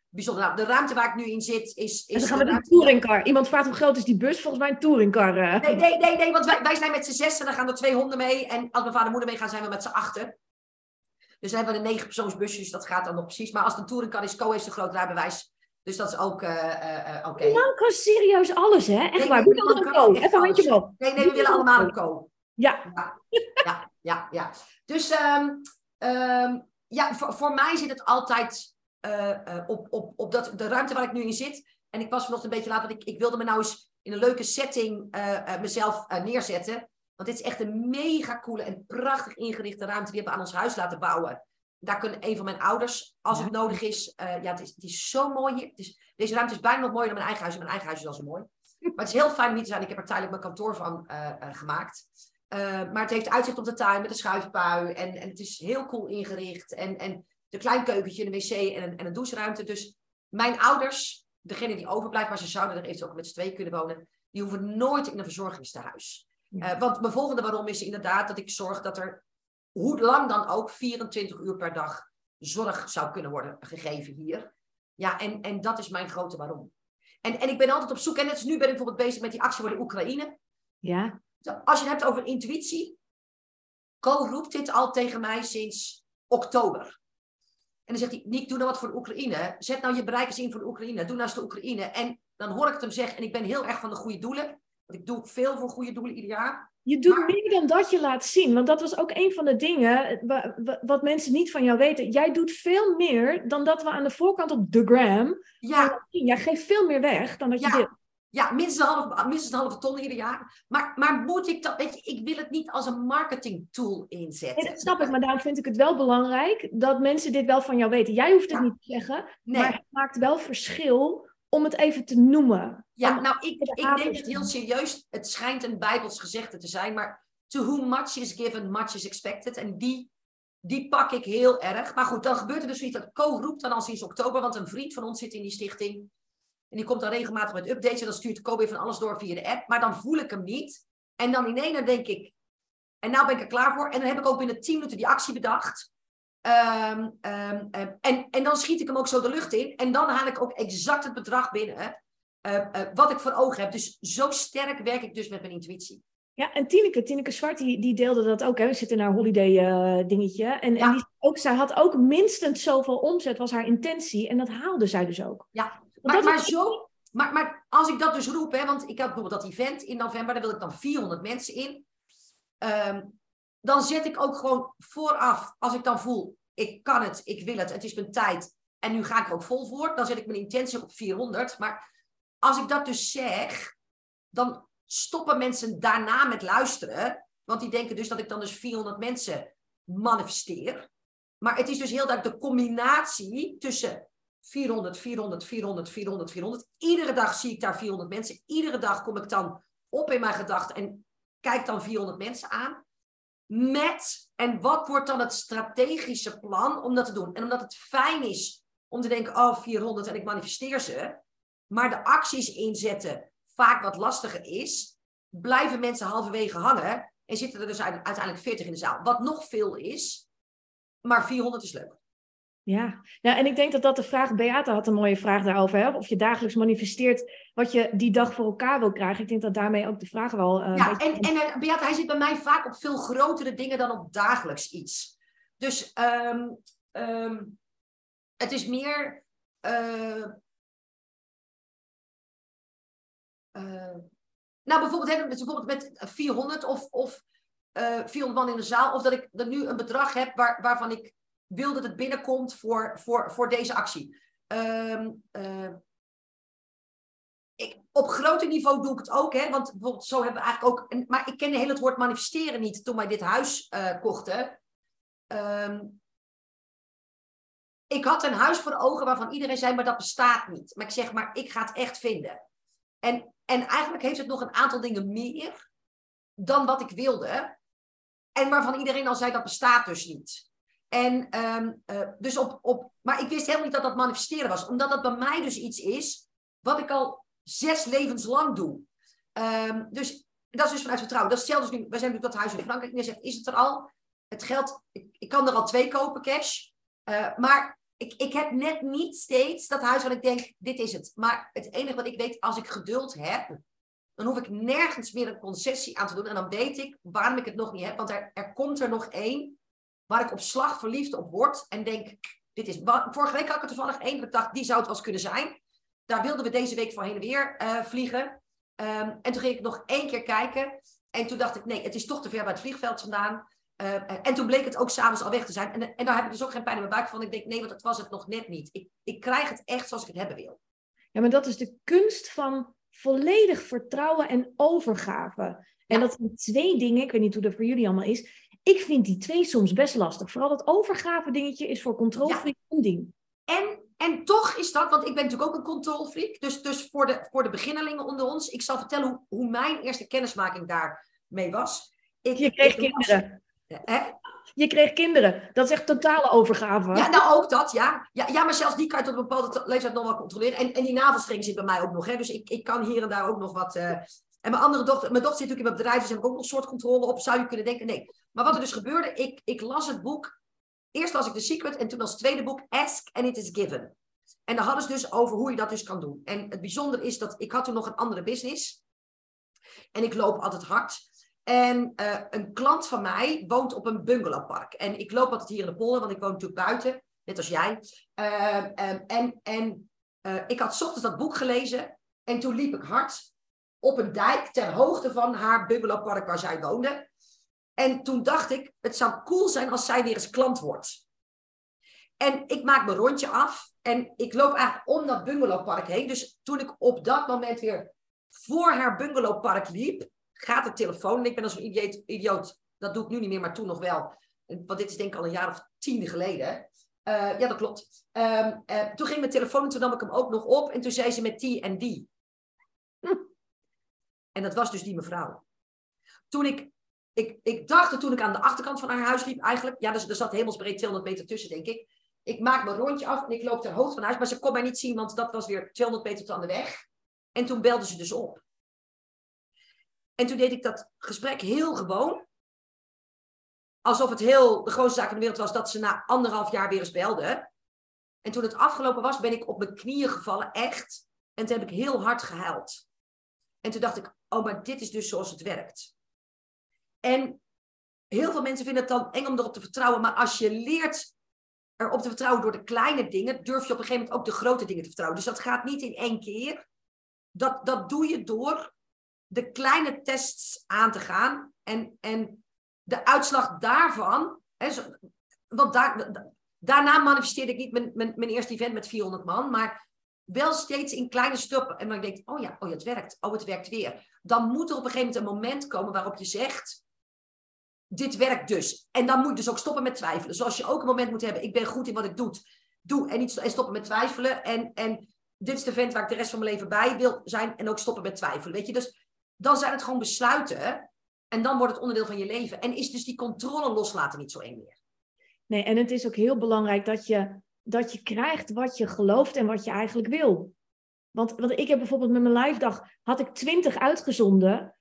S3: bijzonder. Nou, de ruimte waar ik nu in zit is... is
S2: en dan gaan we een touringcar. Iemand vraagt hoe groot is die bus? Volgens mij een touringcar. Uh.
S3: Nee, nee, nee, nee, want wij, wij zijn met z'n zes en dan gaan er twee honden mee. En als mijn vader en moeder meegaan, zijn we met z'n achten. Dus dan hebben we een negenpersoonsbusje, dus dat gaat dan nog precies. Maar als een touringcar is, Co heeft een groot rijbewijs. Dus dat is ook uh, uh, oké. Okay.
S2: Nou, kan serieus alles, hè? Echt nee, waar. We willen een Co. Even een handje op.
S3: Nee, nee, we willen allemaal een Co.
S2: Ja.
S3: Ja, ja, ja. ja. Dus um, um, ja, voor, voor mij zit het altijd uh, op, op, op dat, de ruimte waar ik nu in zit. En ik was vanochtend een beetje laat, want ik, ik wilde me nou eens in een leuke setting mezelf neerzetten. Want dit is echt een mega coole en prachtig ingerichte ruimte. Die hebben we aan ons huis laten bouwen. Daar kunnen een van mijn ouders, als het nodig is. ja, het is, het is zo mooi hier. Het is, deze ruimte is bijna nog mooier dan mijn eigen huis. En mijn eigen huis is al zo mooi. Maar het is heel fijn om hier te zijn. Ik heb er tijdelijk mijn kantoor van gemaakt. maar het heeft uitzicht op de tuin met een schuifpui. En, en het is heel cool ingericht. En, en een klein keukentje, een wc en een, en een doucheruimte. Dus mijn ouders, degene die overblijft, maar ze zouden er eventueel ook met z'n twee kunnen wonen, die hoeven nooit in een verzorgingstehuis. Uh, want mijn volgende waarom is inderdaad dat ik zorg dat er, hoe lang dan ook, 24 uur per dag zorg zou kunnen worden gegeven hier. Ja, en, en dat is mijn grote waarom. En, en ik ben altijd op zoek, en net nu ben ik bijvoorbeeld bezig met die actie voor de Oekraïne.
S2: Ja.
S3: Als je het hebt over intuïtie, Co roept dit al tegen mij sinds oktober. En dan zegt hij, Niek, doe nou wat voor de Oekraïne. Zet nou je bereikers in voor de Oekraïne. Doe nou eens de Oekraïne. En dan hoor ik het hem zeggen, en ik ben heel erg van de goede doelen. Ik doe veel voor goede doelen ieder jaar.
S2: Je doet meer dan dat je laat zien. Want dat was ook een van de dingen wat mensen niet van jou weten. Jij doet veel meer dan dat we aan de voorkant op de gram.
S3: Ja.
S2: Jij geeft veel meer weg dan dat je
S3: ja. Ja, minstens een, halve, minstens een halve ton ieder jaar. Maar, maar moet ik dat, weet je, ik wil het niet als een marketing tool inzetten.
S2: Nee, dat snap ik, maar daarom vind ik het wel belangrijk dat mensen dit wel van jou weten. Jij hoeft het niet te zeggen, maar het maakt wel verschil om het even te noemen.
S3: Ja, nou, ik, ik neem het heel serieus. Het schijnt een Bijbels gezegde te zijn, maar to whom much is given, much is expected. En die, die pak ik heel erg. Maar goed, dan gebeurt er dus iets dat Co roept dan al sinds oktober, want een vriend van ons zit in die stichting. En die komt dan regelmatig met updates en dan stuurt Co weer van alles door via de app. Maar dan voel ik hem niet. En dan in één denk ik, en nou ben ik er klaar voor. En dan heb ik ook binnen 10 minuten die actie bedacht. Ehm, ehm, ehm, en, en dan schiet ik hem ook zo de lucht in. En dan haal ik ook exact het bedrag binnen uh, uh, wat ik voor ogen heb. Dus zo sterk werk ik dus met mijn intuïtie.
S2: Ja, en Tineke, Tineke Zwart, die, die deelde dat ook. Hè. We zitten naar holiday uh, dingetje. En, en die, ook, zij had ook minstens zoveel omzet, was haar intentie. En dat haalde zij dus ook.
S3: Ja, maar, maar, zo, maar, maar als ik dat dus roep, hè, want ik had bijvoorbeeld dat event in november, daar wil ik dan 400 mensen in. Um, dan zet ik ook gewoon vooraf, als ik dan voel, ik kan het, ik wil het, het is mijn tijd. En nu ga ik er ook vol voor. Dan zet ik mijn intentie op 400. Maar als ik dat dus zeg, dan stoppen mensen daarna met luisteren. Want die denken dus dat ik dan dus 400 mensen manifesteer. Maar het is dus heel duidelijk de combinatie tussen 400, 400, 400, 400, 400. Iedere dag zie ik daar 400 mensen. Iedere dag kom ik dan op in mijn gedachten en kijk dan 400 mensen aan met, en wat wordt dan het strategische plan om dat te doen? En omdat het fijn is om te denken, oh 400 en ik manifesteer ze, maar de acties inzetten vaak wat lastiger is, blijven mensen halverwege hangen en zitten er dus uiteindelijk 40 in de zaal. Wat nog veel is, maar 400 is leuk.
S2: Ja, nou, en ik denk dat dat de vraag, Beata had een mooie vraag daarover, hè? of je dagelijks manifesteert wat je die dag voor elkaar wil krijgen. Ik denk dat daarmee ook de vraag wel...
S3: Uh, ja, en, en uh, Beata, hij zit bij mij vaak op veel grotere dingen dan op dagelijks iets. Dus um, um, het is meer... Uh, nou, bijvoorbeeld, hè, bijvoorbeeld met 400 of, of 400 man in de zaal, of dat ik er nu een bedrag heb waar, waarvan ik wil dat het binnenkomt voor, voor, voor deze actie. Um, uh, ik, op groter niveau doe ik het ook, hè, want bijvoorbeeld zo hebben we eigenlijk ook. Maar ik kende heel het woord manifesteren niet toen wij dit huis uh, kochten. Um, ik had een huis voor ogen waarvan iedereen zei, maar dat bestaat niet. Maar ik zeg, maar ik ga het echt vinden. En, en eigenlijk heeft het nog een aantal dingen meer dan wat ik wilde. En waarvan iedereen al zei, dat bestaat dus niet. En um, uh, dus op, op, maar ik wist helemaal niet dat dat manifesteren was, omdat dat bij mij dus iets is wat ik al zes levens lang doe. Um, dus dat is dus vanuit vertrouwen. Dat is hetzelfde nu, wij zijn natuurlijk dat huis in Frankrijk neerzet, is het er al. Het geld, ik, ik kan er al twee kopen cash, uh, maar ik, ik heb net niet steeds dat huis waar ik denk, dit is het. Maar het enige wat ik weet, als ik geduld heb, dan hoef ik nergens meer een concessie aan te doen. En dan weet ik waarom ik het nog niet heb, want er, er komt er nog één waar ik op slag verliefd op word en denk, dit is... Vorige week had ik er toevallig één, ik dacht, die zou het wel eens kunnen zijn. Daar wilden we deze week voor heen en weer uh, vliegen. Um, en toen ging ik nog één keer kijken. En toen dacht ik, nee, het is toch te ver bij het vliegveld vandaan. Uh, en toen bleek het ook s'avonds al weg te zijn. En, en daar heb ik dus ook geen pijn in mijn buik van. Ik denk, nee, want dat was het nog net niet. Ik, ik krijg het echt zoals ik het hebben wil.
S2: Ja, maar dat is de kunst van volledig vertrouwen en overgave. En ja. dat zijn twee dingen, ik weet niet hoe dat voor jullie allemaal is. Ik vind die twee soms best lastig. Vooral dat overgave dingetje is voor controlefreak ja. een ding.
S3: En, en toch is dat, want ik ben natuurlijk ook een controlfreak. Dus, dus voor, de, voor de beginnelingen onder ons. Ik zal vertellen hoe, hoe mijn eerste kennismaking daarmee was. Ik,
S2: je kreeg kinderen. Was, hè? Je kreeg kinderen. Dat is echt totale overgave.
S3: Ja, nou ook dat, ja. Ja, ja maar zelfs die kan je tot een bepaalde leeftijd nog wel controleren. En, en die navelstreng zit bij mij ook nog. Hè. Dus ik, ik kan hier en daar ook nog wat... Uh, en mijn andere dochter, mijn dochter zit natuurlijk in mijn bedrijf, dus heb ik ook nog een soort controle op. Zou je kunnen denken, nee. Maar wat er dus gebeurde, ik, ik las het boek. Eerst las ik The Secret en toen als tweede boek Ask and It Is Given. En daar hadden ze dus over hoe je dat dus kan doen. En het bijzondere is dat ik had toen nog een andere business. En ik loop altijd hard. En uh, een klant van mij woont op een bungalowpark. En ik loop altijd hier in de polder, want ik woon natuurlijk buiten. Net als jij. Uh, um, en en ik had ochtends dat boek gelezen. En toen liep ik hard op een dijk ter hoogte van haar bungalowpark waar zij woonde. En toen dacht ik, het zou cool zijn als zij weer eens klant wordt. En ik maak mijn rondje af en ik loop eigenlijk om dat bungalowpark heen. Dus toen ik op dat moment weer voor haar bungalowpark liep, gaat de telefoon. En ik ben als een idioot, idioot, dat doe ik nu niet meer, maar toen nog wel. Want dit is denk ik al een jaar of tien geleden. Uh, ja, dat klopt. Um, uh, toen ging mijn telefoon en toen nam ik hem ook nog op. En toen zei ze met die en die. Hm. En dat was dus die mevrouw. Toen ik, ik, ik dacht toen ik aan de achterkant van haar huis liep eigenlijk. Ja, dus, er zat hemelsbreed 200 meter tussen, denk ik. Ik maak mijn rondje af en ik loop ter hoogte van huis. Maar ze kon mij niet zien, want dat was weer 200 meter tot aan de weg. En toen belde ze dus op. En toen deed ik dat gesprek heel gewoon. Alsof het heel de grootste zaak in de wereld was dat ze na anderhalf jaar weer eens belde. En toen het afgelopen was, ben ik op mijn knieën gevallen, echt. En toen heb ik heel hard gehuild. En toen dacht ik, oh, maar dit is dus zoals het werkt. En heel veel mensen vinden het dan eng om erop te vertrouwen. Maar als je leert erop te vertrouwen door de kleine dingen, durf je op een gegeven moment ook de grote dingen te vertrouwen. Dus dat gaat niet in één keer. Dat, dat doe je door de kleine tests aan te gaan. En, en de uitslag daarvan. Hè, want daar, daarna manifesteerde ik niet mijn, mijn, eerste event met 400 man. Maar wel steeds in kleine stappen. En dan denk ik, oh ja, oh ja, het werkt. Oh, het werkt weer. Dan moet er op een gegeven moment een moment komen waarop je zegt dit werkt dus. En dan moet je dus ook stoppen met twijfelen. Zoals je ook een moment moet hebben, ik ben goed in wat ik doe. doe en, niet, en stoppen met twijfelen. En, en dit is de vent waar ik de rest van mijn leven bij wil zijn. En ook stoppen met twijfelen. Weet je, dus dan zijn het gewoon besluiten. En dan wordt het onderdeel van je leven. En is dus die controle loslaten niet zo eng meer.
S2: Nee, en het is ook heel belangrijk dat je, dat je krijgt wat je gelooft en wat je eigenlijk wil. Want, want ik heb bijvoorbeeld met mijn live dag, had ik twintig uitgezonden.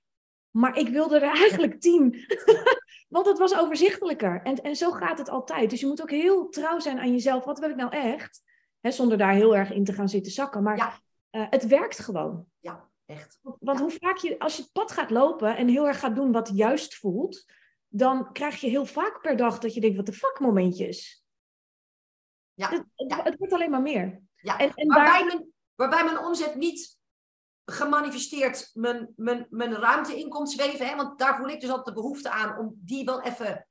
S2: Maar ik wilde er eigenlijk tien. Want het was overzichtelijker. En, en zo gaat het altijd. Dus je moet ook heel trouw zijn aan jezelf. Wat wil ik nou echt? zonder daar heel erg in te gaan zitten zakken. Maar ja. uh, het werkt gewoon.
S3: Ja, echt.
S2: Want hoe vaak je, als je het pad gaat lopen en heel erg gaat doen wat juist voelt, dan krijg je heel vaak per dag dat je denkt, wat de fuck momentjes. Ja. Het, het, wordt alleen maar meer.
S3: Ja. En, en waarbij, daar... mijn, waarbij mijn omzet niet gemanifesteerd mijn, mijn, mijn ruimte in komt zweven. Hè? Want daar voel ik dus altijd de behoefte aan om die wel even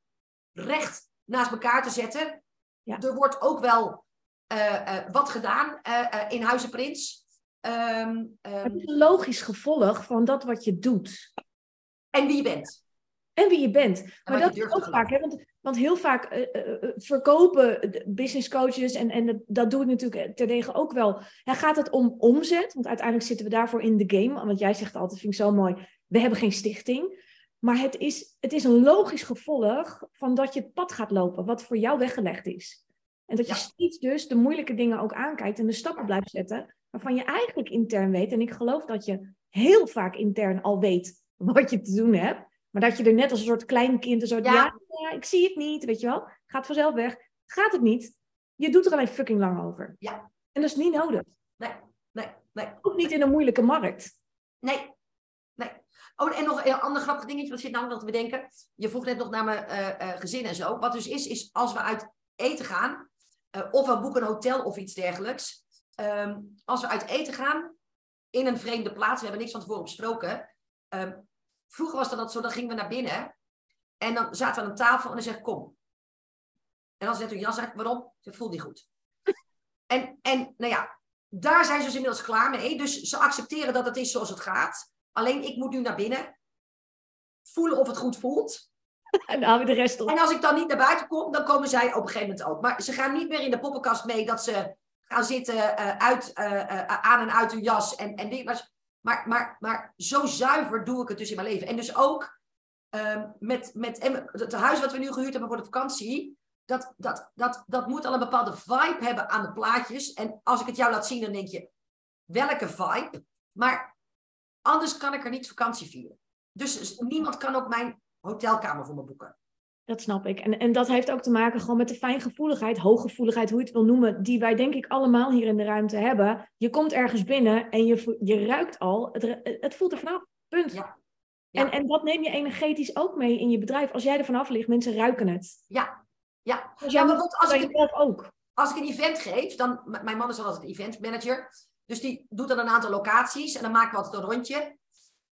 S3: recht naast elkaar te zetten. Ja. Er wordt ook wel uh, uh, wat gedaan uh, in Huizen Prins.
S2: Um, het is een logisch gevolg van dat wat je doet.
S3: En wie je bent.
S2: En wie je bent. Maar dat is ook vaak, hè? Want, want heel vaak uh, verkopen business coaches, en, en dat doe ik natuurlijk terdege ook wel. Ja, gaat het om omzet? Want uiteindelijk zitten we daarvoor in de game. Want jij zegt altijd, vind ik zo mooi, we hebben geen stichting. Maar het is, het is een logisch gevolg van dat je het pad gaat lopen, wat voor jou weggelegd is. En dat je steeds dus de moeilijke dingen ook aankijkt en de stappen blijft zetten, waarvan je eigenlijk intern weet. En ik geloof dat je heel vaak intern al weet wat je te doen hebt. Maar dat je er net als een soort klein kind een soort, ja. ja, ik zie het niet, weet je wel. Gaat vanzelf weg. Gaat het niet. Je doet er alleen fucking lang over.
S3: Ja.
S2: En dat is niet nodig.
S3: Nee, nee, nee.
S2: Ook niet in een moeilijke markt.
S3: Nee, nee. Oh, en nog een ander grappig dingetje, wat zit nou nog te bedenken. Je vroeg net nog naar mijn uh, uh, gezin en zo. Wat dus is, is als we uit eten gaan, uh, of we boeken een hotel of iets dergelijks. Um, als we uit eten gaan, in een vreemde plaats, we hebben niks van tevoren besproken. Um, Vroeger was dat zo, dan gingen we naar binnen. En dan zaten we aan een tafel en dan zeg ik, kom. En dan zet u jas uit. Waarom? Ze voelt niet goed. en, en nou ja, daar zijn ze dus inmiddels klaar mee. Dus ze accepteren dat het is zoals het gaat. Alleen ik moet nu naar binnen. Voelen of het goed voelt.
S2: En dan we de rest op.
S3: En als ik dan niet naar buiten kom, dan komen zij op een gegeven moment ook. Maar ze gaan niet meer in de poppenkast mee dat ze gaan zitten uh, uit, uh, aan en uit hun jas. En, en. Maar, maar, maar zo zuiver doe ik het dus in mijn leven. En dus ook um, met, met het huis wat we nu gehuurd hebben voor de vakantie. Dat, dat, dat, dat moet al een bepaalde vibe hebben aan de plaatjes. En als ik het jou laat zien, dan denk je, welke vibe? Maar anders kan ik er niet vakantie vieren. Dus niemand kan ook mijn hotelkamer voor me boeken.
S2: Dat snap ik. En, en dat heeft ook te maken gewoon met de fijngevoeligheid, hooggevoeligheid, hoe je het wil noemen, die wij denk ik allemaal hier in de ruimte hebben. Je komt ergens binnen en je, je ruikt al, het, het voelt er vanaf. Punt. Ja. En, en dat neem je energetisch ook mee in je bedrijf. Als jij er vanaf ligt, mensen ruiken het.
S3: Ja, ja. ja maar als, ik, ook. als ik een event geef, dan, mijn man is altijd event manager, dus die doet dan een aantal locaties en dan maken we altijd een rondje.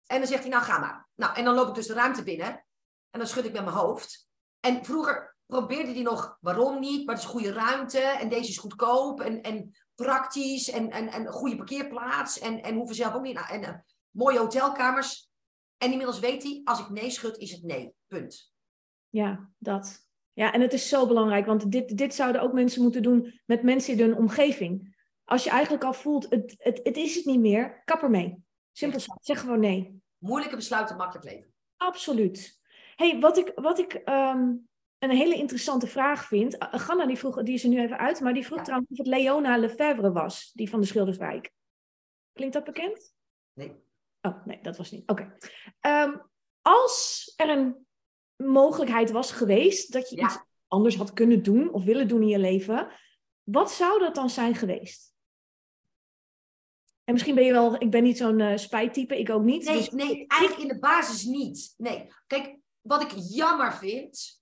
S3: En dan zegt hij, nou ga maar. Nou, en dan loop ik dus de ruimte binnen. En dan schud ik met mijn hoofd. En vroeger probeerde hij nog, waarom niet? Maar het is goede ruimte. En deze is goedkoop. En, en praktisch. En, en, en een goede parkeerplaats. En, en hoeven zelf ook niet. En uh, mooie hotelkamers. En inmiddels weet hij, als ik nee schud, is het nee. Punt.
S2: Ja, dat. Ja, en het is zo belangrijk, want dit, dit zouden ook mensen moeten doen met mensen in hun omgeving. Als je eigenlijk al voelt, het, het, het is het niet meer, kap ermee. Simpel zeg gewoon nee.
S3: Moeilijke besluiten, makkelijk leven.
S2: Absoluut. Hey, wat ik, wat ik um, een hele interessante vraag vind. Ganna die vroeg, die is er nu even uit, maar die vroeg ja. trouwens of het Leona Lefebvre was, die van de Schilderswijk. Klinkt dat bekend?
S3: Nee.
S2: Oh, nee, dat was niet. Oké. Okay. Um, als er een mogelijkheid was geweest dat je ja. iets anders had kunnen doen of willen doen in je leven, wat zou dat dan zijn geweest? En misschien ben je wel, ik ben niet zo'n uh, spijttype, ik ook niet.
S3: Nee,
S2: dus...
S3: nee, eigenlijk in de basis niet. Nee, kijk, wat ik jammer vind,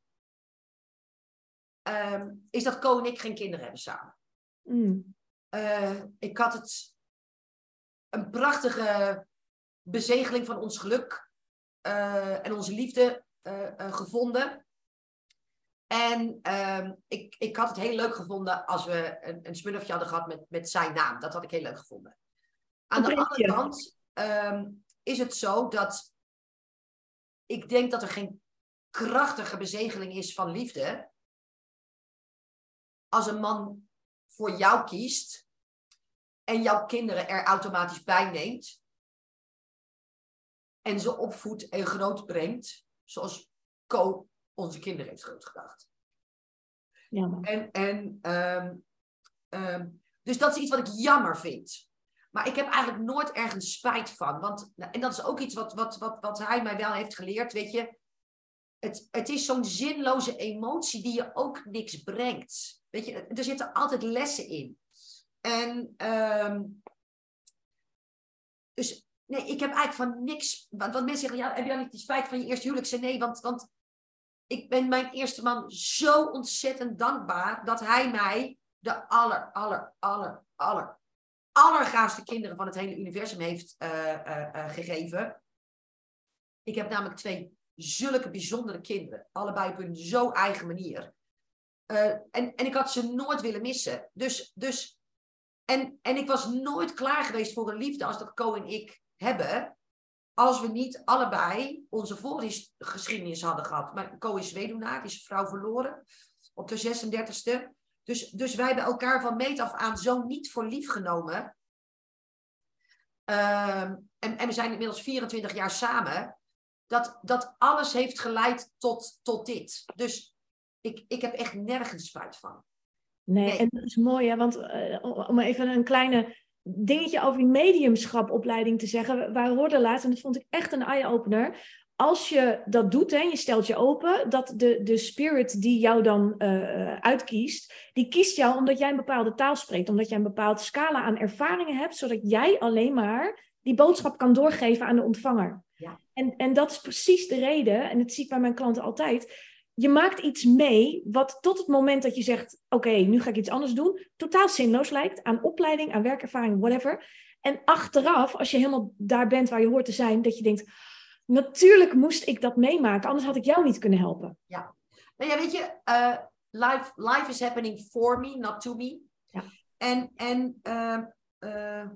S3: um, is dat Co en ik geen kinderen hebben samen.
S2: Mm.
S3: Uh, ik had het een prachtige bezegeling van ons geluk uh, en onze liefde uh, gevonden. En uh, ik, ik had het heel leuk gevonden als we een, een smurfje hadden gehad met, met zijn naam. Dat had ik heel leuk gevonden. Aan de andere kant um, is het zo dat ik denk dat er geen krachtige bezegeling is van liefde. Als een man voor jou kiest en jouw kinderen er automatisch bij neemt. En ze opvoedt en groot brengt zoals Co onze kinderen heeft grootgebracht.
S2: Ja.
S3: En, en um, um, dus dat is iets wat ik jammer vind. Maar ik heb eigenlijk nooit ergens spijt van. Want, en dat is ook iets wat, wat, wat, wat hij mij wel heeft geleerd. Weet je, het, het is zo'n zinloze emotie die je ook niks brengt. Weet je, er zitten altijd lessen in. En um, dus Nee, ik heb eigenlijk van niks. Want, mensen zeggen, ja, heb je dan niet die spijt van je eerste huwelijk? Zei nee, want, want ik ben mijn eerste man zo ontzettend dankbaar dat hij mij de aller, aller, aller, aller, allergaafste kinderen van het hele universum heeft uh, uh, uh, gegeven. Ik heb namelijk twee zulke bijzondere kinderen, allebei op hun zo eigen manier. en, en ik had ze nooit willen missen. Dus, dus en, en ik was nooit klaar geweest voor een liefde als dat Co en ik hebben als we niet allebei onze voorgeschiedenis hadden gehad. Maar Co is weduwnaar, is vrouw verloren op de 36e. Dus, dus wij hebben elkaar van meet af aan zo niet voor lief genomen. Uh, en, en we zijn inmiddels 24 jaar samen. Dat, dat alles heeft geleid tot, tot dit. Dus ik, ik heb echt nergens spijt van.
S2: Nee, nee. en dat is mooi, hè? want uh, om even een kleine dingetje over die mediumschapopleiding te zeggen. Wij hoorden laatst, en dat vond ik echt een eye-opener. Als je dat doet en je stelt je open, dat de, de spirit die jou dan uh, uitkiest, die kiest jou omdat jij een bepaalde taal spreekt, omdat jij een bepaalde scala aan ervaringen hebt, zodat jij alleen maar die boodschap kan doorgeven aan de ontvanger.
S3: Ja.
S2: En, en dat is precies de reden, en dat zie ik bij mijn klanten altijd, je maakt iets mee wat tot het moment dat je zegt: Oké, okay, nu ga ik iets anders doen, totaal zinloos lijkt aan opleiding, aan werkervaring, whatever. En achteraf, als je helemaal daar bent waar je hoort te zijn, dat je denkt: Natuurlijk moest ik dat meemaken, anders had ik jou niet kunnen helpen.
S3: Ja, nou ja, weet je, uh, life, life is happening for me, not to me.
S2: Ja.
S3: En, en uh, uh,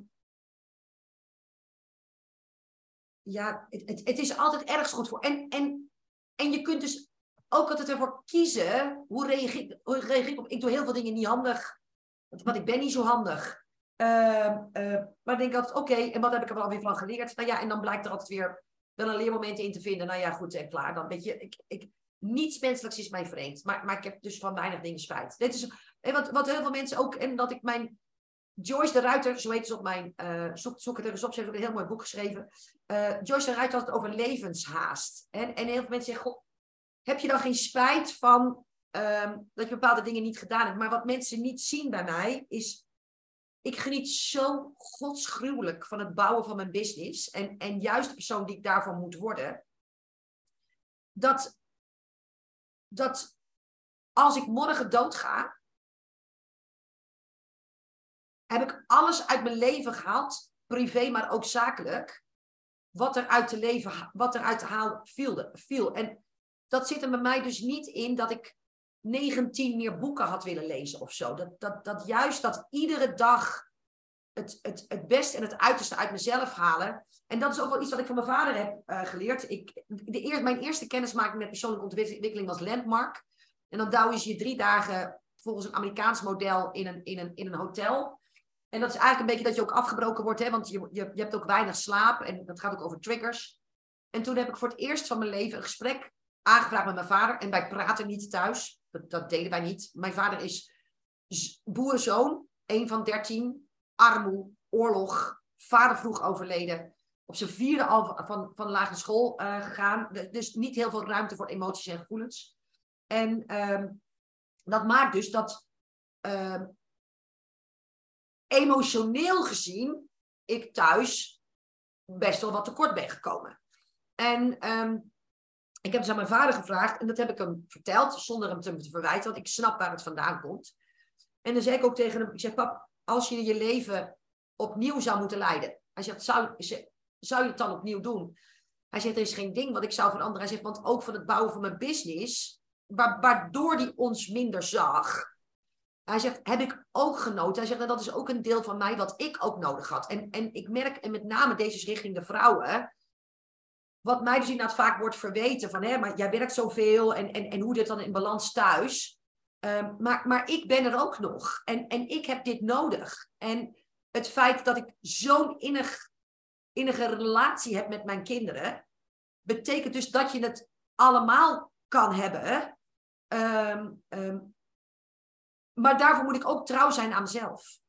S3: ja, het, het, het is altijd ergens goed voor. En, en, en je kunt dus ook altijd ervoor kiezen, hoe reageer, hoe reageer ik op? Ik doe heel veel dingen niet handig, want ik ben niet zo handig. Uh, uh, maar ik denk altijd, oké, okay, en wat heb ik er wel weer van geleerd? Nou ja, en dan blijkt er altijd weer wel een leermoment in te vinden. Nou ja, goed en klaar. Dan weet je, ik, ik, niets menselijks is mij vreemd. Maar, maar ik heb dus van weinig dingen spijt. Dit is wat, wat heel veel mensen ook, en dat ik mijn Joyce de Ruiter, zo heet ze op mijn, zoek, zoek het even op, ze heeft ook een heel mooi boek geschreven. Uh, Joyce de Ruiter had het over levenshaast. En, en heel veel mensen zeggen, goh, heb je dan geen spijt van um, dat je bepaalde dingen niet gedaan hebt. Maar wat mensen niet zien bij mij is, ik geniet zo godsgruwelijk van het bouwen van mijn business. En, en juist de persoon die ik daarvan moet worden. Dat, dat als ik morgen doodga, heb ik alles uit mijn leven gehaald, privé, maar ook zakelijk. wat er uit te leven, wat er uit te halen viel, viel. En dat zit er bij mij dus niet in dat ik 19 meer boeken had willen lezen of zo. Dat, dat, dat juist dat iedere dag het, het, het beste en het uiterste uit mezelf halen. En dat is ook wel iets wat ik van mijn vader heb uh, geleerd. Ik, de eerste, mijn eerste kennismaking met persoonlijke ontwikkeling was Landmark. En dan douw je je drie dagen volgens een Amerikaans model in een, in een, in een hotel. En dat is eigenlijk een beetje dat je ook afgebroken wordt, hè, want je, je, je hebt ook weinig slaap en dat gaat ook over triggers. En toen heb ik voor het eerst van mijn leven een gesprek aangevraagd met mijn vader. En wij praten niet thuis. Dat, dat deden wij niet. Mijn vader is boerenzoon, een van dertien, armoe, oorlog, vader vroeg overleden. Op zijn vierde al van, van lagere school uh, gegaan. Dus niet heel veel ruimte voor emoties en gevoelens. En uh, dat maakt dus dat uh, emotioneel gezien ik thuis best wel wat tekort ben gekomen. En um, ik heb dus aan mijn vader gevraagd, en dat heb ik hem verteld, zonder hem te verwijten, want ik snap waar het vandaan komt. En dan zei ik ook tegen hem, ik zeg, pap, als je je leven opnieuw zou moeten leiden, hij zegt, zou, zou je het dan opnieuw doen? Hij zegt, er is geen ding wat ik zou veranderen. Hij zegt, want ook van het bouwen van mijn business, waardoor hij ons minder zag, hij zegt, heb ik ook genoten. Hij zegt, nou, dat is ook een deel van mij wat ik ook nodig had. En, en ik merk, en met name deze richting de vrouwen, wat mij dus inderdaad vaak wordt verweten van, hè, maar jij werkt zoveel en, en, en hoe dit dan in balans thuis. Um, maar, maar ik ben er ook nog en, en ik heb dit nodig. En het feit dat ik zo'n innig, innige relatie heb met mijn kinderen, betekent dus dat je het allemaal kan hebben. Um, um, maar daarvoor moet ik ook trouw zijn aan mezelf.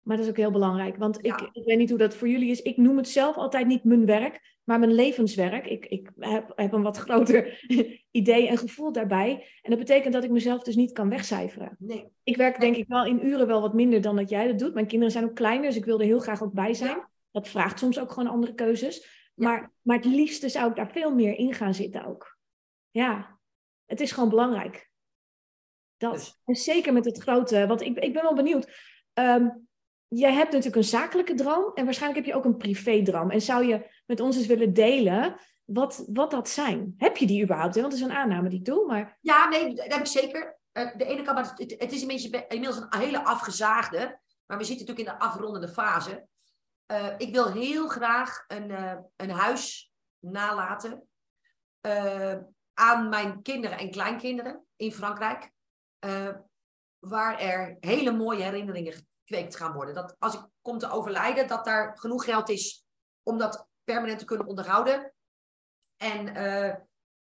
S2: Maar dat is ook heel belangrijk. Want ik, ik weet niet hoe dat voor jullie is. Ik noem het zelf altijd niet mijn werk, maar mijn levenswerk. Ik, ik heb, heb een wat groter idee en gevoel daarbij. En dat betekent dat ik mezelf dus niet kan wegcijferen.
S3: Nee.
S2: Ik werk denk ik wel in uren wel wat minder dan dat jij dat doet. Mijn kinderen zijn ook kleiner, dus ik wil er heel graag ook bij zijn. Dat vraagt soms ook gewoon andere keuzes. Maar, maar het liefste zou ik daar veel meer in gaan zitten ook. Ja, het is gewoon belangrijk. Dat. Dus- en zeker met het grote, want ik, ik ben wel benieuwd. Um, jij hebt natuurlijk een zakelijke droom en waarschijnlijk heb je ook een privé-droom. En zou je met ons eens willen delen wat, wat dat zijn? Heb je die überhaupt? Want dat is een aanname die ik doe, maar...
S3: Ja, nee, dat heb ik zeker. Uh, de ene kant, maar het, is inmiddels een hele afgezaagde, maar we zitten natuurlijk in de afrondende fase. Uh, ik wil heel graag een, uh, een huis nalaten aan mijn kinderen en kleinkinderen in Frankrijk. Waar er hele mooie herinneringen gekweekt gaan worden. Dat als ik kom te overlijden, dat daar genoeg geld is om dat permanent te kunnen onderhouden. En uh,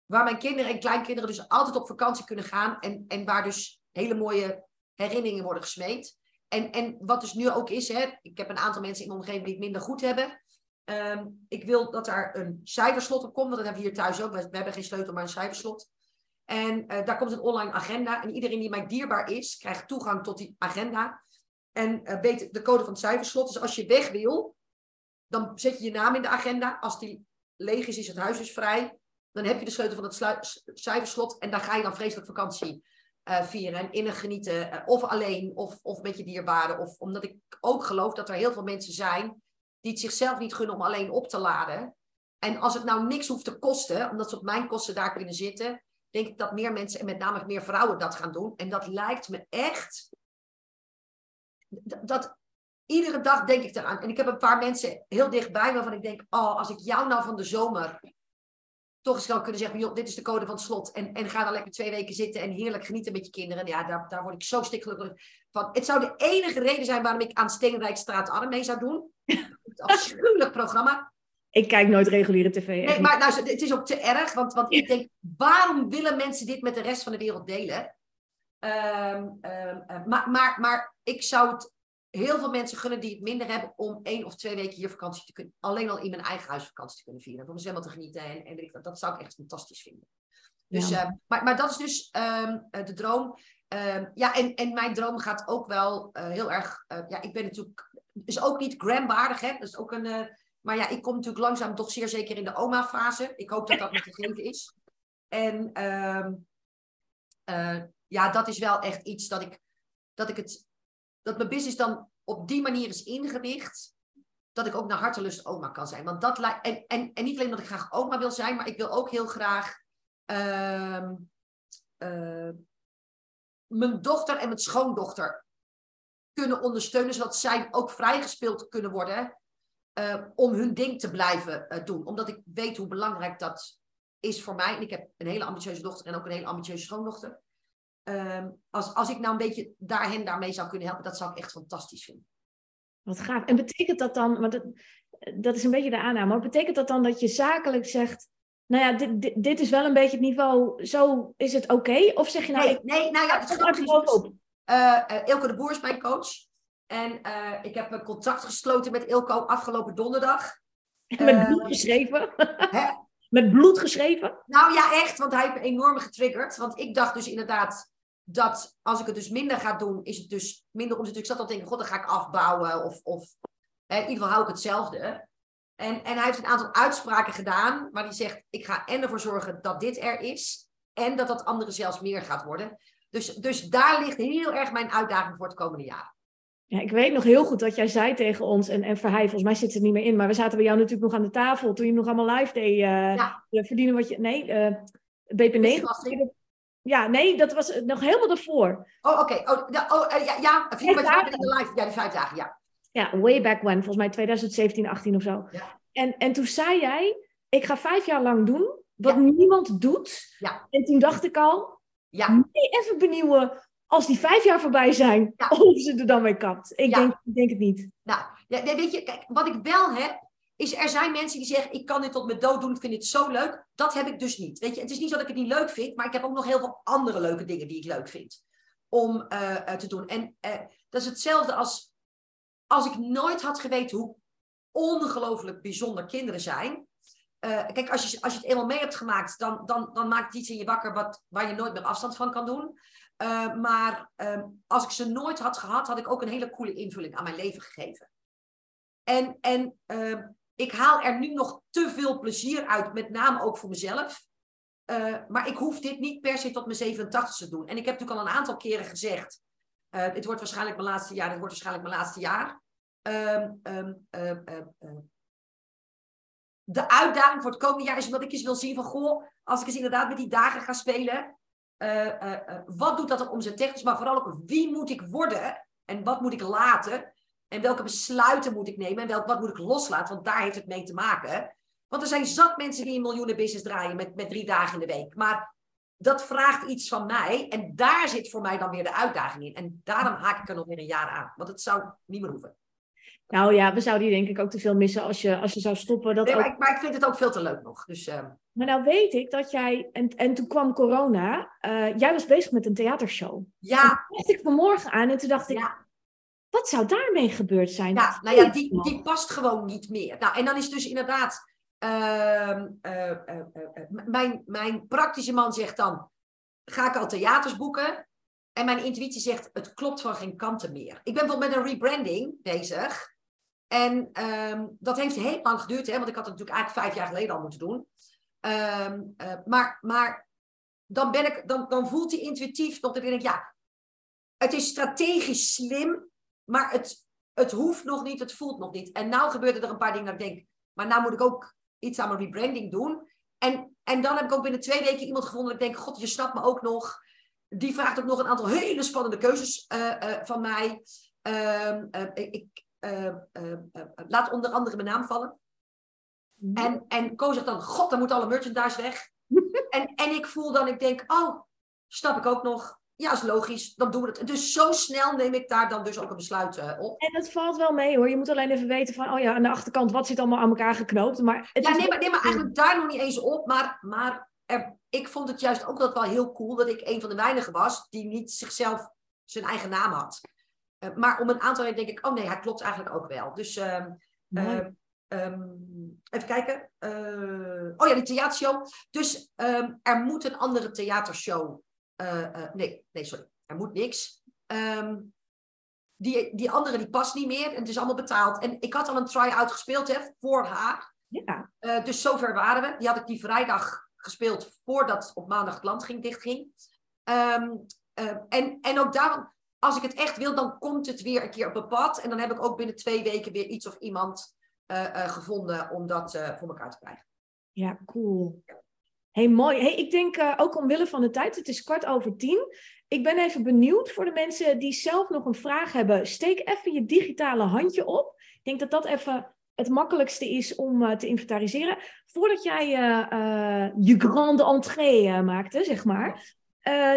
S3: waar mijn kinderen en kleinkinderen dus altijd op vakantie kunnen gaan. En, en waar dus hele mooie herinneringen worden gesmeed. En, en wat dus nu ook is, hè, ik heb een aantal mensen in mijn omgeving die het minder goed hebben. Um, ik wil dat daar een cijferslot op komt, want dat hebben we hier thuis ook. We, we hebben geen sleutel, maar een cijferslot. En uh, daar komt een online agenda. En iedereen die mij dierbaar is, krijgt toegang tot die agenda. En uh, weet de code van het cijferslot. Dus als je weg wil, dan zet je je naam in de agenda. Als die leeg is, is het huis dus vrij. Dan heb je de sleutel van het cijferslot. En dan ga je dan vreselijk vakantie uh, vieren. En innig genieten. of alleen, of, of met je dierbaren. Of omdat ik ook geloof dat er heel veel mensen zijn die het zichzelf niet gunnen om alleen op te laden. En als het nou niks hoeft te kosten, omdat ze op mijn kosten daar kunnen zitten, denk ik dat meer mensen en met name meer vrouwen dat gaan doen. En dat lijkt me echt. Dat, iedere dag denk ik eraan. En ik heb een paar mensen heel dichtbij waarvan ik denk: oh, als ik jou nou van de zomer toch eens zou kunnen zeggen: joh, dit is de code van het slot. En, en ga dan lekker twee weken zitten en heerlijk genieten met je kinderen. Ja, daar, daar word ik zo stikgelukkig van. Het zou de enige reden zijn waarom ik aan Steenrijkstraat Arm mee zou doen. Het afschuwelijk programma.
S2: Ik kijk nooit reguliere tv.
S3: Nee, maar nou, het is ook te erg. Want, want ik denk, waarom willen mensen dit met de rest van de wereld delen? Um, um, maar, maar, maar ik zou het heel veel mensen gunnen die het minder hebben om één of twee weken hier vakantie te kunnen. Alleen al in mijn eigen huis vakantie te kunnen vieren. Om helemaal te genieten. En, en dat zou ik echt fantastisch vinden. Dus, ja. uh, maar, maar dat is dus um, de droom. ja, en, en mijn droom gaat ook wel uh, heel erg. Uh, ja, ik ben natuurlijk. Is ook niet gramwaardig, hè? Dat is ook een maar ja, ik kom natuurlijk langzaam toch zeer zeker in de oma-fase. Ik hoop dat dat nog gegeven is. En ja, dat is wel echt iets dat ik, dat ik het, dat mijn business dan op die manier is ingericht. dat ik ook naar hartelust oma kan zijn. Want dat en, en, en niet alleen dat ik graag oma wil zijn, maar ik wil ook heel graag ehm, eh, mijn dochter en mijn schoondochter kunnen ondersteunen, zodat zij ook vrijgespeeld kunnen worden uh, om hun ding te blijven uh, doen. Omdat ik weet hoe belangrijk dat is voor mij. En ik heb een hele ambitieuze dochter en ook een hele ambitieuze schoondochter. Uh, als, als ik nou een beetje daar hen daarmee zou kunnen helpen, dat zou ik echt fantastisch vinden.
S2: Wat gaaf. En betekent dat dan, want dat, dat is een beetje de aanname, maar betekent dat dan dat je zakelijk zegt, nou ja, dit, dit, dit is wel een beetje het niveau, zo is het oké? Of zeg je nou...
S3: Nee, nee nou ja, het gaat er uh, Ilke de Boer is mijn coach. En uh, ik heb een contract gesloten met Ilko afgelopen donderdag.
S2: Met bloed geschreven? Hè? Met bloed geschreven?
S3: Nou ja, echt, want hij heeft me enorm getriggerd. Want ik dacht dus inderdaad dat als ik het dus minder ga doen, is het dus minder omzet. Ik zat al te denken, god, dan ga ik afbouwen. Of, of in ieder geval hou ik hetzelfde. En, en hij heeft een aantal uitspraken gedaan, maar die zegt, ik ga en ervoor zorgen dat dit er is. En dat dat andere zelfs meer gaat worden. Dus, dus daar ligt heel erg mijn uitdaging voor het komende jaar.
S2: Ja, ik weet nog heel goed dat jij zei tegen ons, en, en Verheij, volgens mij zit het niet meer in, maar we zaten bij jou natuurlijk nog aan de tafel toen je nog allemaal live deed. Uh, ja. Verdienen wat je. Nee, uh, eh, BP9. Ja, nee, dat was nog helemaal ervoor.
S3: Oh, oké. Oh, ja, oh, uh, ja, ja, wat je in de live. Ja, die vijf dagen, ja.
S2: Ja, way back when, volgens mij 2017, 18 of zo. Ja. En, en toen zei jij, ik ga vijf jaar lang doen wat niemand doet. Ja. En toen dacht ik al, ja. nee, even benieuwen als die vijf jaar voorbij zijn, ja. of ze er dan mee kapt. Ik, denk, ik denk het niet.
S3: Nou, ja, weet je, kijk, wat ik wel heb, is er zijn mensen die zeggen, ik kan dit tot mijn dood doen, ik vind dit zo leuk. Dat heb ik dus niet. Weet je, het is niet dat ik het niet leuk vind, maar ik heb ook nog heel veel andere leuke dingen die ik leuk vind om uh, te doen. En uh, dat is hetzelfde als, als ik nooit had geweten hoe ongelooflijk bijzonder kinderen zijn. Kijk, als je, als je het eenmaal mee hebt gemaakt, dan, dan, dan maakt het iets in je wakker wat, waar je nooit meer afstand van kan doen. Maar uh, als ik ze nooit had gehad, had ik ook een hele coole invulling aan mijn leven gegeven. En, en uh, ik haal er nu nog te veel plezier uit, met name ook voor mezelf. Uh, maar ik hoef dit niet per se tot mijn 87 te doen. En ik heb natuurlijk al een aantal keren gezegd: uh, dit wordt waarschijnlijk mijn laatste jaar, dit wordt waarschijnlijk mijn laatste jaar. Um, um, de uitdaging voor het komende jaar is omdat ik eens wil zien van, goh, als ik eens inderdaad met die dagen ga spelen, uh, wat doet dat op omzettechnisch, maar vooral ook wie moet ik worden en wat moet ik laten en welke besluiten moet ik nemen en welk, wat moet ik loslaten, want daar heeft het mee te maken. Want er zijn zat mensen die een miljoenen business draaien met, met drie dagen in de week. Maar dat vraagt iets van mij en daar zit voor mij dan weer de uitdaging in. En daarom haak ik er nog weer een jaar aan, want het zou niet meer hoeven.
S2: Nou ja, we zouden die denk ik ook te veel missen als je, als je zou stoppen. Dat
S3: nee, maar, ik, maar, ik, vind het ook veel te leuk nog. Dus, uh...
S2: Maar nou weet ik dat jij, en, en toen kwam corona, uh, jij was bezig met een theatershow.
S3: Ja.
S2: En dacht ik vanmorgen aan en toen dacht ik, ja. Wat zou daarmee gebeurd zijn?
S3: Ja, nou ja, die, die past gewoon niet meer. Nou, en dan is dus inderdaad, uh, mijn, mijn praktische man zegt dan, ga ik al theaters boeken? En mijn intuïtie zegt, het klopt van geen kanten meer. Ik ben bijvoorbeeld met een rebranding bezig. En um, dat heeft heel lang geduurd, hè, want ik had het natuurlijk eigenlijk vijf jaar geleden al moeten doen. Uh, maar, maar dan, ben ik, dan, dan voelt hij intuïtief dat ik denk, ja, het is strategisch slim, maar het, het hoeft nog niet, het voelt nog niet. En nou gebeuren er een paar dingen dat ik denk, maar nou moet ik ook iets aan mijn rebranding doen. En, en dan heb ik ook binnen twee weken iemand gevonden dat ik denk, god, je snapt me ook nog. Die vraagt ook nog een aantal hele spannende keuzes uh, uh, van mij. Um, ik, uh, uh, laat onder andere mijn naam vallen. Mm. En, en Ko zegt dan, god, dan moet alle merchandise weg. en, en ik voel dan, ik denk, oh, snap ik ook nog. Ja, is logisch, dan doen we het. Dus zo snel neem ik daar dan dus ook een besluit uh, op.
S2: En dat valt wel mee hoor. Je moet alleen even weten van, oh ja, aan de achterkant, wat zit allemaal aan elkaar geknoopt. Maar
S3: het ja, neem maar, neem maar eigenlijk daar nog niet eens op. Maar, maar er, ik vond het juist ook dat wel heel cool dat ik een van de weinigen was die niet zichzelf zijn eigen naam had. Uh, maar om een aantal jaar denk ik, oh nee, hij klopt eigenlijk ook wel. Dus uh, uh, um, even kijken. Uh, oh ja, die theatershow. Dus um, er moet een andere theatershow. Nee, nee, sorry. Er moet niks. Um, die, die andere die past niet meer. En het is allemaal betaald. En ik had al een try-out gespeeld hè, voor haar. Ja. dus zover waren we. Die had ik die vrijdag gespeeld voordat op maandag het land ging, dicht ging. Um, en, en ook daarom, als ik het echt wil, dan komt het weer een keer op een pad. En dan heb ik ook binnen twee weken weer iets of iemand eh, eh, gevonden om dat eh, voor elkaar te krijgen.
S2: Ja, cool. Hey, mooi. Hey, ik denk uh, ook omwille van de tijd, het is kwart over tien. Ik ben even benieuwd voor de mensen die zelf nog een vraag hebben. Steek even je digitale handje op. Ik denk dat dat even het makkelijkste is om uh, te inventariseren. Voordat jij uh, je grande entree maakte, zeg maar.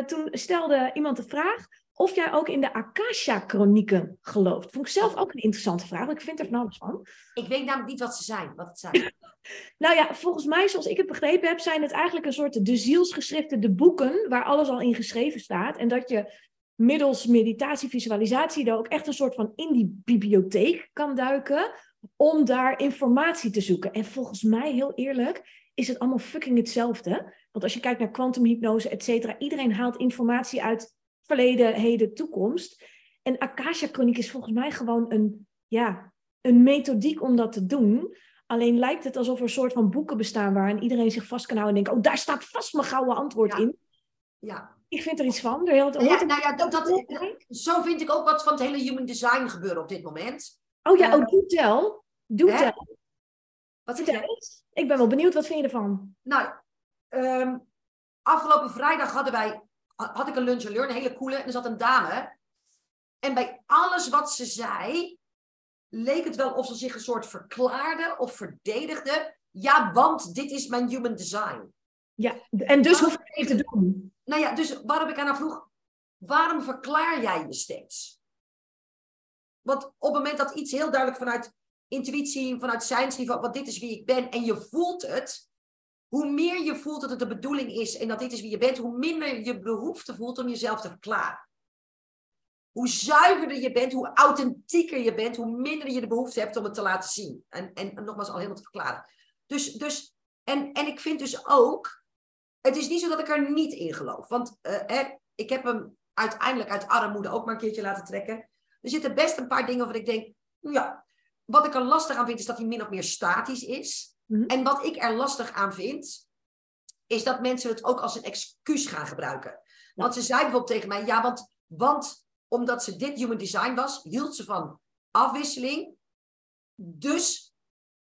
S2: toen stelde iemand de vraag of jij ook in de Akasha-chronieken gelooft. Vond ik zelf ook een interessante vraag, want ik vind er van alles van.
S3: Ik weet namelijk niet wat ze zijn, wat het zijn.
S2: nou ja, volgens mij, zoals ik het begrepen heb, zijn het eigenlijk een soort de zielsgeschriften, de boeken, waar alles al in geschreven staat. En dat je middels meditatie, visualisatie, daar ook echt een soort van in die bibliotheek kan duiken, om daar informatie te zoeken. En volgens mij, heel eerlijk, is het allemaal fucking hetzelfde. Want als je kijkt naar kwantumhypnose, et cetera, iedereen haalt informatie uit verleden, heden, toekomst. En Akasha Chroniek is volgens mij gewoon een, ja, een methodiek om dat te doen. Alleen lijkt het alsof er een soort van boeken bestaan waarin iedereen zich vast kan houden en denkt, oh, daar staat vast mijn gouden antwoord in.
S3: Ja.
S2: Ik vind er iets van. Er heel,
S3: ja, nou ja, dat, dat, zo vind ik ook wat van het hele human design gebeuren op dit moment.
S2: Oh ja, uh, oh, doe tel. Doe
S3: hè?
S2: tel.
S3: Wat zeg
S2: je? Ik ben wel benieuwd, wat vind je ervan?
S3: Nou, um, afgelopen vrijdag hadden wij had ik een lunch learn, een hele coole. En er zat een dame. En bij alles wat ze zei, leek het wel of ze zich een soort verklaarde of verdedigde. Ja, want dit is mijn human design.
S2: Ja, en dus hoef ik het te doen.
S3: Nou ja, dus waarom ik aan haar vroeg, waarom verklaar jij je steeds? Want op het moment dat iets heel duidelijk vanuit intuïtie, vanuit zijnsniveau, want dit is wie ik ben, en je voelt het, hoe meer je voelt dat het de bedoeling is en dat dit is wie je bent, hoe minder je behoefte voelt om jezelf te verklaren. Hoe zuiverder je bent, hoe authentieker je bent, hoe minder je de behoefte hebt om het te laten zien. En, en, nogmaals, al helemaal te verklaren. Dus, dus en, en ik vind dus ook, het is niet zo dat ik er niet in geloof. Want uh, ik heb hem uiteindelijk uit armoede ook maar een keertje laten trekken. Er zitten best een paar dingen waarvan ik denk, ja, wat ik er lastig aan vind is dat hij min of meer statisch is. Mhm. En wat ik er lastig aan vind, is dat mensen het ook als een excuus gaan gebruiken. Want ze zei bijvoorbeeld tegen mij, ja, want, want omdat ze dit human design was, hield ze van afwisseling. Dus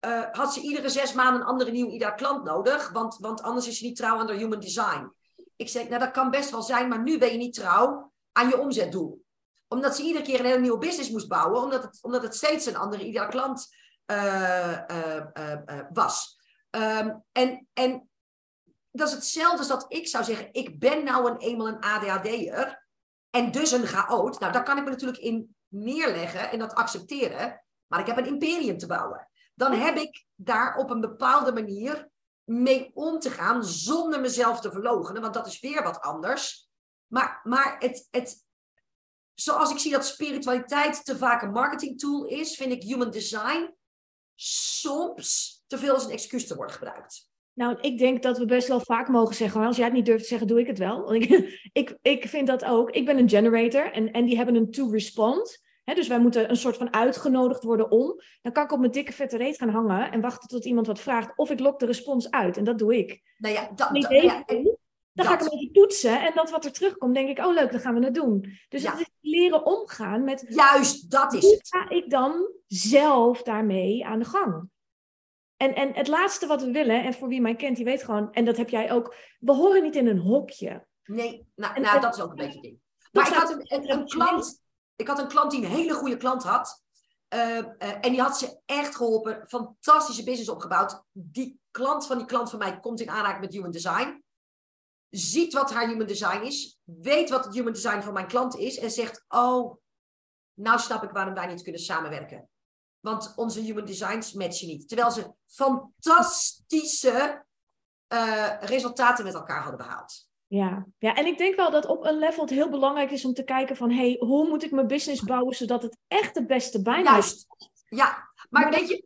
S3: uh, had ze iedere zes maanden een andere nieuw ieder klant nodig, want, want anders is ze niet trouw aan haar human design. Ik zeg, nou dat kan best wel zijn, maar nu ben je niet trouw aan je omzetdoel. Omdat ze iedere keer een hele nieuwe business moest bouwen, omdat het, omdat het steeds een andere ieder klant was. Um, en, en dat is hetzelfde als dat ik zou zeggen, ik ben nou een, eenmaal een ADHD'er en dus een chaot. Nou, daar kan ik me natuurlijk in neerleggen en dat accepteren, maar ik heb een imperium te bouwen. Dan heb ik daar op een bepaalde manier mee om te gaan zonder mezelf te verloochenen, want dat is weer wat anders. Maar, maar het, het, zoals ik zie dat spiritualiteit te vaak een marketingtool is, vind ik human design soms te veel als een excuus te worden gebruikt.
S2: Nou, ik denk dat we best wel vaak mogen zeggen, als jij het niet durft te zeggen, doe ik het wel. Ik, ik, ik vind dat ook. Ik ben een generator en, en die hebben een to-respond. dus wij moeten een soort van uitgenodigd worden om. Dan kan ik op mijn dikke vette reet gaan hangen en wachten tot iemand wat vraagt. Of ik lok de respons uit. En dat doe ik.
S3: Nou ja, dat,
S2: dat, ja, dan ga ik een beetje toetsen en dat wat er terugkomt, denk ik, oh leuk, dan gaan we het doen. Dus het is leren omgaan met...
S3: Juist, dat is
S2: hoe
S3: het.
S2: ga ik dan zelf daarmee aan de gang? En, en het laatste wat we willen, en voor wie mij kent, die weet gewoon, en dat heb jij ook, we horen niet in een hokje.
S3: Nee, nou, nou dat is ook een beetje het ding. Maar ik had een, een, klant, ik had een klant die een hele goede klant had. Uh, uh, en die had ze echt geholpen. Fantastische business opgebouwd. Die klant van die klant van mij komt in aanraking met human design ziet wat haar human design is, weet wat het human design van mijn klant is en zegt, oh, nou snap ik waarom wij niet kunnen samenwerken. Want onze human designs matchen niet. Terwijl ze fantastische uh, resultaten met elkaar hadden behaald.
S2: Ja. ja, en ik denk wel dat op een level het heel belangrijk is om te kijken van... hey, hoe moet ik mijn business bouwen zodat het echt de beste bij
S3: mij Juist, ja. Maar, maar weet je,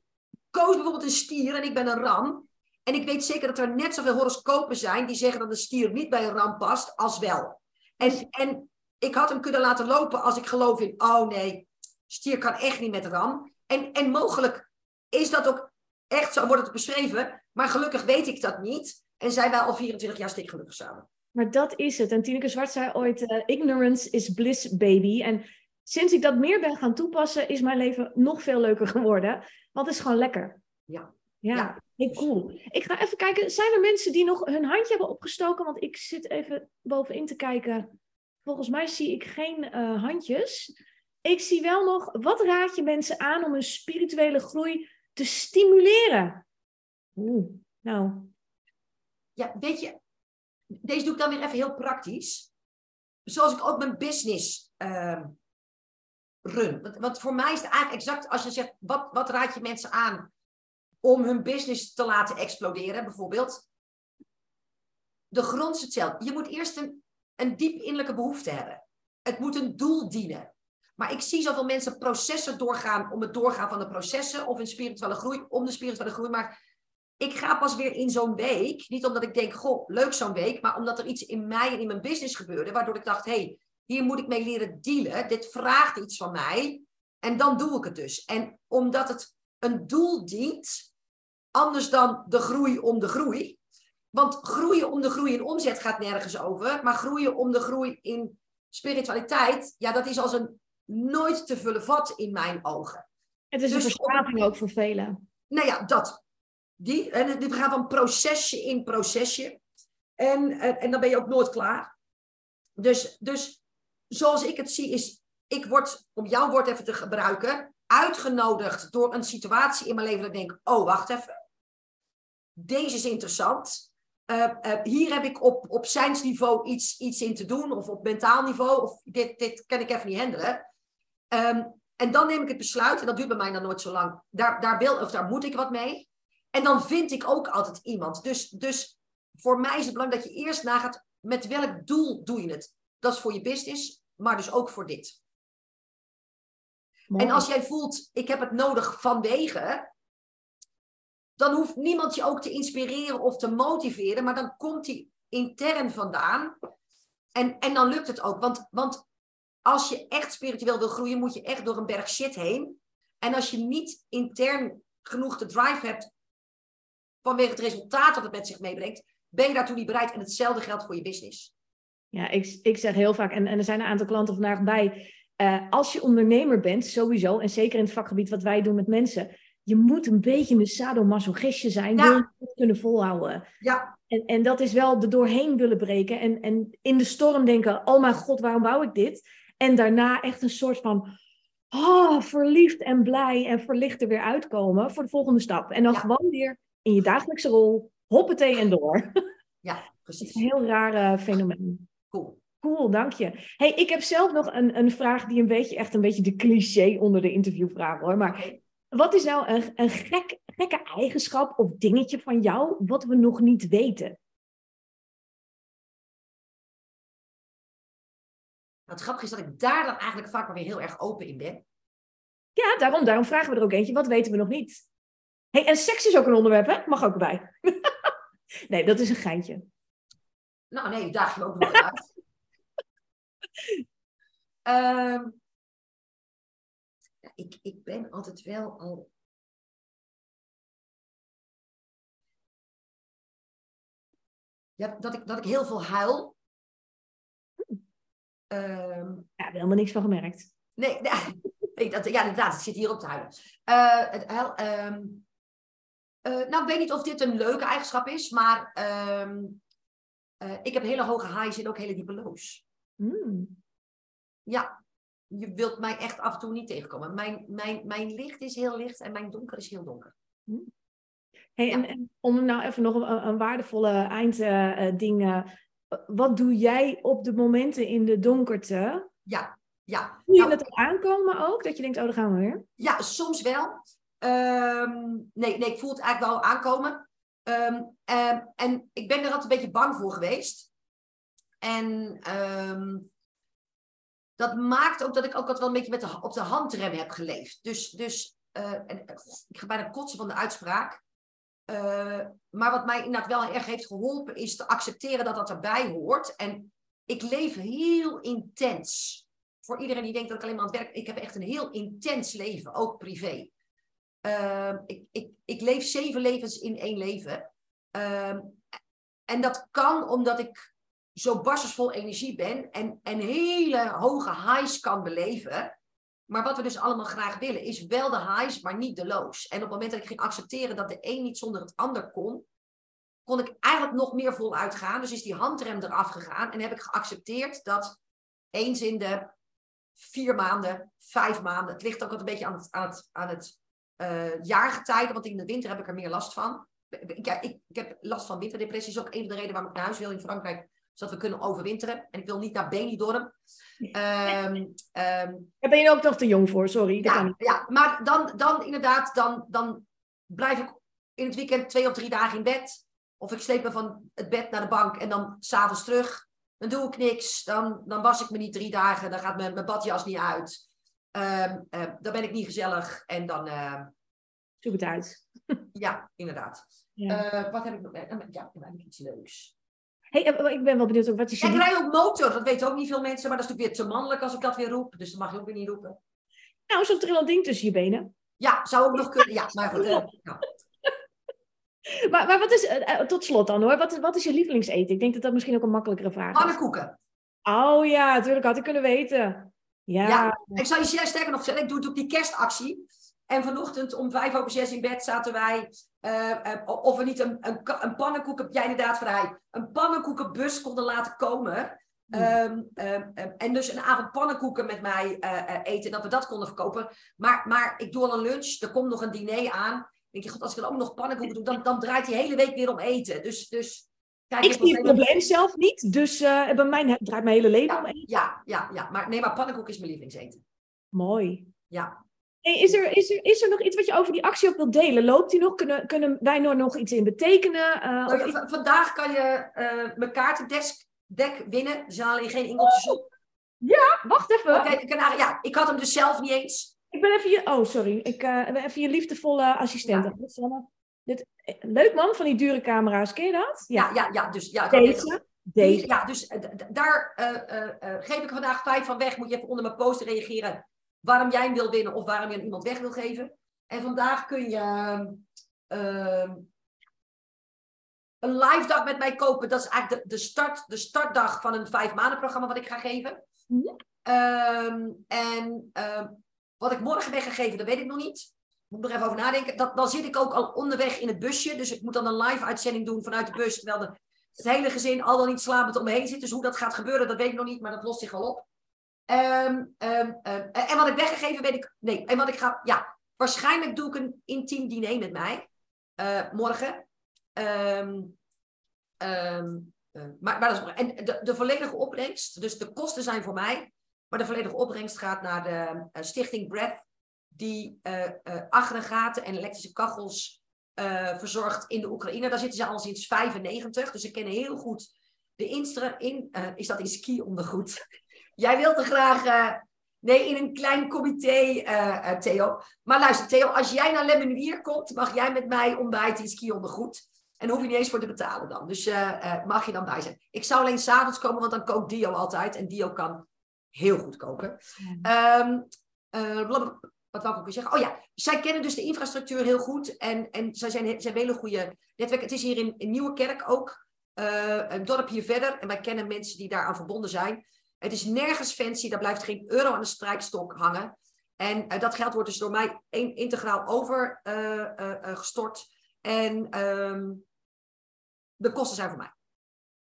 S3: koos bijvoorbeeld een stier en ik ben een ram. En ik weet zeker dat er net zoveel horoscopen zijn die zeggen dat een stier niet bij een ram past, als wel. En, en ik had hem kunnen laten lopen als ik geloof in, oh nee, stier kan echt niet met ram. En, en mogelijk is dat ook echt zo, wordt het beschreven, maar gelukkig weet ik dat niet. En zijn wij al 24 jaar stikgelukkig samen.
S2: Maar dat is het. En Tineke Zwart zei ooit, uh, ignorance is bliss, baby. En sinds ik dat meer ben gaan toepassen, is mijn leven nog veel leuker geworden. Want het is gewoon lekker.
S3: Ja.
S2: Ja, heel cool. Ik ga even kijken, zijn er mensen die nog hun handje hebben opgestoken? Want ik zit even bovenin te kijken. Volgens mij zie ik geen eh, handjes. Ik zie wel nog, wat raad je mensen aan om hun spirituele groei te stimuleren? Oeh, nou,
S3: Ja, weet je, deze doe ik dan weer even heel praktisch. Zoals ik ook mijn business ehm, run. Want, want voor mij is het eigenlijk exact als je zegt, wat, wat raad je mensen aan om hun business te laten exploderen, bijvoorbeeld? De grond is hetzelfde. Je moet eerst een, een diep innerlijke behoefte hebben. Het moet een doel dienen. Maar ik zie zoveel mensen processen doorgaan om het doorgaan van de processen of een spirituele groei om de spirituele groei. Maar ik ga pas weer in zo'n week, niet omdat ik denk, goh, leuk zo'n week, maar omdat er iets in mij en in mijn business gebeurde, waardoor ik dacht, hé, hey, hier moet ik mee leren dealen. Dit vraagt iets van mij. En dan doe ik het dus. En omdat het een doel dient, anders dan de groei om de groei. Want groeien om de groei in omzet gaat nergens over. Maar groeien om de groei in spiritualiteit, ja, dat is als een nooit te vullen vat in mijn ogen.
S2: het is
S3: Dus
S2: een verslaving ook voor velen.
S3: Nou ja, dat. Die, en we gaan van procesje in procesje. En, en, en dan ben je ook nooit klaar. Dus, dus zoals ik het zie is, ik word, om jouw woord even te gebruiken, uitgenodigd door een situatie in mijn leven dat ik denk, oh, wacht even. Deze is interessant. Eh, eh, hier heb ik op, op zijnsniveau iets, iets in te doen, of op mentaal niveau, of dit, dit kan ik even niet handelen. Ehm, en dan neem ik het besluit, en dat duurt bij mij dan nooit zo lang, daar, daar, wil, of daar moet ik wat mee. En dan vind ik ook altijd iemand. Dus, dus voor mij is het belangrijk dat je eerst nagaat, met welk doel doe je het? Dat is voor je business, maar dus ook voor dit.
S2: Mooi.
S3: En als jij voelt, ik heb het nodig vanwege, dan hoeft niemand je ook te inspireren of te motiveren, maar dan komt die intern vandaan. En, en dan lukt het ook. Want, want als je echt spiritueel wil groeien, moet je echt door een berg shit heen. En als je niet intern genoeg de drive hebt vanwege het resultaat dat het met zich meebrengt, ben je daartoe niet bereid. En hetzelfde geldt voor je business.
S2: Ja, ik, ik zeg heel vaak, en, en er zijn een aantal klanten vandaag bij. eh, als je ondernemer bent, sowieso, en zeker in het vakgebied wat wij doen met mensen, je moet een beetje een sadomasochistje zijn,
S3: Ja.
S2: wil je het kunnen volhouden.
S3: Ja,
S2: En, en dat is wel er doorheen willen breken en, en in de storm denken, oh mijn god, waarom bouw ik dit? En daarna echt een soort van, oh, verliefd en blij en verlicht er weer uitkomen voor de volgende stap. En dan
S3: Ja.
S2: gewoon weer in je dagelijkse rol, hoppatee en door.
S3: ja,
S2: Het is
S3: precies.
S2: een heel raar eh, fenomeen.
S3: Cool.
S2: Cool, dank je. Hey, ik heb zelf nog een, een vraag die een beetje echt een beetje de cliché onder de interviewvragen hoor. Maar. Wat is nou een, een gek, gekke eigenschap of dingetje van jou wat we nog niet weten?
S3: Nou, het grappige is dat ik daar dan eigenlijk vaak wel weer heel erg open in ben.
S2: Ja, daarom, daarom vragen we er ook eentje. Wat weten we nog niet? Hey, en seks is ook een onderwerp, hè? Mag ook erbij. nee, dat is een geintje.
S3: Nou nee, daag je ook nog uit. Ehm, ik, ik ben altijd wel al. Ja, dat ik, dat ik heel veel huil. Ehm,
S2: Ja, helemaal niks van gemerkt.
S3: nee, dat, ja, inderdaad, ik zit hier op te huilen. Eh, het huil, ehm, eh, nou, ik weet niet of dit een leuke eigenschap is, maar ehm, eh, ik heb hele hoge highs en ook hele diepe lows.
S2: Hmm.
S3: Ja, je wilt mij echt af en toe niet tegenkomen. Mijn, mijn, mijn licht is heel licht en mijn donker is heel donker.
S2: Hey,
S3: Ja.
S2: en, en om nou even nog een, een waardevolle eindding. eh, wat doe jij op de momenten in de donkerte?
S3: Ja, ja.
S2: Voel je
S3: Nou,
S2: het al aankomen ook? Dat je denkt, oh, daar gaan we weer.
S3: Ja, soms wel. Ehm, nee, nee, ik voel het eigenlijk wel aankomen. Ehm, ehm, en ik ben er altijd een beetje bang voor geweest. En dat maakt ook dat ik ook altijd wel een beetje met de, op de handrem heb geleefd. Dus, dus eh, en, eh, ik ga bijna kotsen van de uitspraak. Eh, maar wat mij inderdaad wel erg heeft geholpen, is te accepteren dat dat erbij hoort. En ik leef heel intens. Voor iedereen die denkt dat ik alleen maar aan het werk... Ik heb echt een heel intens leven, ook privé. Ehm, ik, ik, ik leef zeven levens in één leven. Ehm, en dat kan omdat ik zo barstensvol energie ben en, en hele hoge highs kan beleven. Maar wat we dus allemaal graag willen, is wel de highs, maar niet de lows. En op het moment dat ik ging accepteren dat de een niet zonder het ander kon, kon ik eigenlijk nog meer voluit gaan. Dus is die handrem eraf gegaan en heb ik geaccepteerd dat eens in de vier maanden, vijf maanden, het ligt ook altijd een beetje aan het, aan het, aan het uh, jaargetijde, want in de winter heb ik er meer last van. Ik, ik, ik heb last van winterdepressie, is ook een van de redenen waarom ik naar huis wil in Frankrijk zodat we kunnen overwinteren. En ik wil niet naar Benidorm. Um,
S2: um, Daar ben je ook nog te jong voor, sorry.
S3: Dat ja, ja, maar dan, dan inderdaad, dan, dan blijf ik in het weekend twee of drie dagen in bed. Of ik sleep me van het bed naar de bank en dan s'avonds terug. Dan doe ik niks. Dan, dan was ik me niet drie dagen. Dan gaat mijn, mijn badjas niet uit. Um, dan ben ik niet gezellig. En dan... Uh,
S2: Zoek het uit.
S3: ja, inderdaad. Ja. Uh, wat heb ik nog? Ja, dan heb ik iets leuks.
S2: Hey, eh, ik ben wel benieuwd, wat is je...
S3: Ik rij op motor, dat weten ook niet veel mensen, maar dat is natuurlijk weer te mannelijk als ik dat weer roep. Dus dat mag je ook weer niet roepen.
S2: Nou, zo'n trillend ding tussen je benen.
S3: Ja, zou ook nog kunnen. Ja, maar goed. Uh,
S2: maar, maar wat is, uh, tot slot dan hoor, wat, wat is je lievelingseten? Ik denk dat dat misschien ook een makkelijkere vraag is.
S3: Pannenkoeken.
S2: Oh ja, natuurlijk had ik kunnen weten. Ja. ja,
S3: ik zal je sterker nog zeggen, ik doe het op die kerstactie. En vanochtend om vijf over zes in bed zaten wij. Uh, uh, of we niet een, een, een pannenkoek, heb jij inderdaad vrij, een pannenkoekenbus konden laten komen. Um, um, en dus een avond pannenkoeken met mij uh, eten, dat we dat konden verkopen. Maar, maar ik doe al een lunch, er komt nog een diner aan. denk je, god, als ik dan ook nog pannenkoeken doe, dan, dan draait die hele week weer om eten. Dus, dus
S2: kijk, ik zie het probleem zelf niet, dus bij mij draait mijn hele leven
S3: ja,
S2: om eten.
S3: Ja, ja, ja, maar nee, maar pannenkoek is mijn lievelingseten.
S2: Mooi.
S3: Ja,
S2: Hey, is, er, is, er, is er nog iets wat je over die actie ook wilt delen? Loopt die nog? Kunnen, kunnen wij er nog iets in betekenen? Uh,
S3: nou, Vandaag kan je uh, mijn kaartendek winnen. Zijn alleen geen ingeltjes op.
S2: Ja, wacht even.
S3: Oké, okay, ja, ik had hem dus zelf niet eens.
S2: Ik ben even je... Oh, sorry. Ik uh, ben even je liefdevolle assistent. Ja. Dit, leuk man, van die dure camera's. Ken je dat?
S3: Ja, ja, ja. ja dus, ja
S2: Deze? Deze.
S3: Ja, dus daar geef ik vandaag vijf van weg. Moet je even onder mijn post reageren waarom jij hem wil winnen of waarom je aan iemand weg wil geven. En vandaag kun je uh, een live dag met mij kopen. Dat is eigenlijk de, de, start, de startdag van een vijf maanden programma wat ik ga geven. Mm en uh, wat ik morgen weg ga geven, dat weet ik nog niet. Moet nog even over nadenken. Dat, dan zit ik ook al onderweg in het busje. Dus ik moet dan een live uitzending doen vanuit de bus. Terwijl de, het hele gezin al dan niet slapend om me heen zit. Dus hoe dat gaat gebeuren, dat weet ik nog niet. Maar dat lost zich wel op. Um, um, en wat ik weggegeven weet ik. Nee, en wat ik ga. Ja, waarschijnlijk doe ik een intiem diner met mij. Uh, morgen. Uh, maar, maar dat is, en de, volledige opbrengst, dus de kosten zijn voor mij, maar de volledige opbrengst gaat naar de uh, stichting Breath, die aggregaten en elektrische kachels verzorgt in de Oekraïne. Daar zitten ze al sinds 95, dus ze kennen heel goed de instra in, is dat in ski ondergoed? Jij wilt er graag. Uh, nee, in een klein comité, uh, Theo. Maar luister, Theo, als jij naar Lemmenuier komt, mag jij met mij ontbijten in ski ondergoed. En hoef je niet eens voor te betalen dan. Dus mag je dan bij zijn. Ik zou alleen s'avonds komen, want dan kookt Dio altijd. En Dio kan heel goed koken. Um, wat wou ik ook zeggen? Oh ja, zij kennen dus de infrastructuur heel goed. En, en zij zijn, zij hebben hele goede netwerk. Het is hier in, in Nieuwekerk ook. een dorp hier verder. En wij kennen mensen die daar aan verbonden zijn. Het is nergens fancy, daar blijft geen euro aan de strijkstok hangen. En uh, dat geld wordt dus door mij in, integraal overgestort. Eh, uh, en um, de kosten zijn voor mij.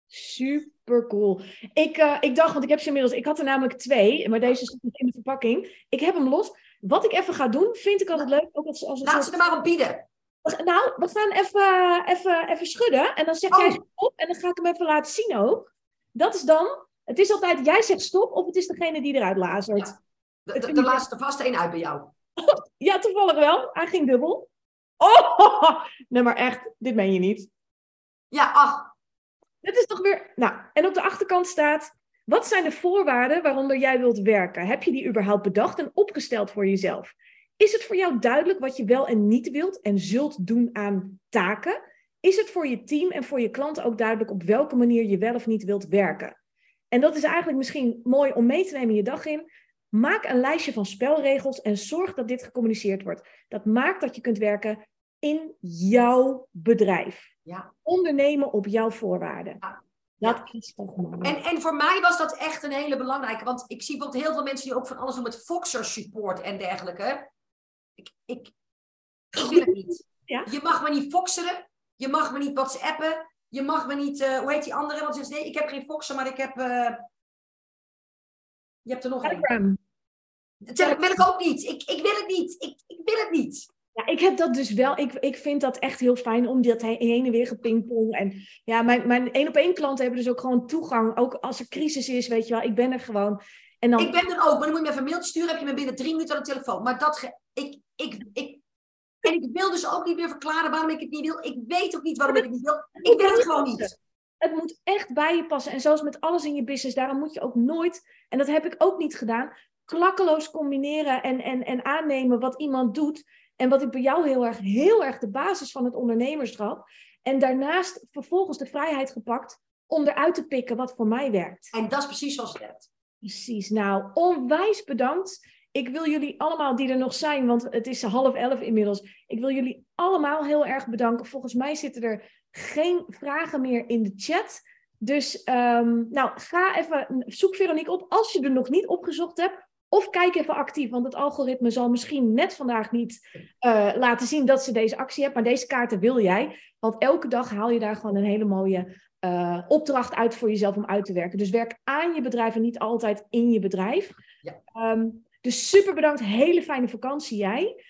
S2: Super cool. Ik, ik dacht, want ik heb ze inmiddels, ik had er namelijk twee, maar deze is in de verpakking. Ik heb hem los. Wat ik even ga doen, vind ik altijd leuk. Ook als, als
S3: Laat ze er maar op bieden.
S2: Nou, we gaan even, even, even schudden. En dan zeg oh. jij op. En dan ga ik hem even laten zien ook. Dat is dan het is altijd, jij zegt stop of het is degene die eruit lazert.
S3: Ja. De, laatste vast één uit bij jou.
S2: ja, toevallig wel. Hij ging dubbel. Oh, nee, maar echt, dit meen je niet.
S3: Ja, ach.
S2: Dit is toch weer... Nou, en op de achterkant staat... Wat zijn de voorwaarden waaronder jij wilt werken? Heb je die überhaupt bedacht en opgesteld voor jezelf? Is het voor jou duidelijk wat je wel en niet wilt en zult doen aan taken? Is het voor je team en voor je klanten ook duidelijk op welke manier je wel of niet wilt werken? En dat is eigenlijk misschien mooi om mee te nemen in je dag in. Maak een lijstje van spelregels en zorg dat dit gecommuniceerd wordt. Dat maakt dat je kunt werken in jouw bedrijf.
S3: Ja.
S2: Ondernemen op jouw voorwaarden.
S3: Ja.
S2: Dat is toch mooi.
S3: En, en voor mij was dat echt een hele belangrijke. Want ik zie bijvoorbeeld heel veel mensen die ook van alles doen met Foxer support en dergelijke. Ik, ik, ik wil het niet.
S2: Ja?
S3: Je mag me niet foxeren. Je mag me niet whatsappen. Je mag me niet, eh, hoe heet die andere? Want ze zegt, nee, ik heb geen foxer, maar ik heb... eh, Je hebt er nog een.
S2: Telegram.
S3: Dat zeg ik, wil ik ook niet. Ik, ik wil het niet. Ik, ik wil het niet.
S2: Ja, ik heb dat dus wel. Ik, ik vind dat echt heel fijn om dat he- heen en weer gepingpong. En ja, mijn, mijn één op één klanten hebben dus ook gewoon toegang. Ook als er crisis is, weet je wel. Ik ben er gewoon. En dan,
S3: Ik ben er ook, maar dan moet je me even een mailtje sturen. Heb je me binnen drie minuten aan de telefoon. Maar dat... ge- ik, ik, ik, en ik wil dus ook niet meer verklaren waarom ik het niet wil. Ik weet ook niet waarom ik het niet wil. Ik wil het gewoon niet.
S2: Het moet echt bij je passen. En zoals met alles in je business, daarom moet je ook nooit, en dat heb ik ook niet gedaan, klakkeloos combineren en, en, en aannemen wat iemand doet. En wat ik bij jou heel erg, heel erg de basis van het ondernemerschap. En daarnaast vervolgens de vrijheid gepakt om eruit te pikken wat voor mij werkt.
S3: En dat is precies zoals het werkt.
S2: Precies. Nou, onwijs bedankt. Ik wil jullie allemaal die er nog zijn, want het is half elf inmiddels. Ik wil jullie allemaal heel erg bedanken. Volgens mij zitten er geen vragen meer in de chat. Dus ehm, nou, ga even, zoek Veronique op als je er nog niet opgezocht hebt. Of kijk even actief, want het algoritme zal misschien net vandaag niet eh, laten zien dat ze deze actie heeft. Maar deze kaarten wil jij. Want elke dag haal je daar gewoon een hele mooie eh, opdracht uit voor jezelf om uit te werken. Dus werk aan je bedrijf en niet altijd in je bedrijf.
S3: Ja.
S2: Ehm, dus super bedankt. Hele fijne vakantie jij.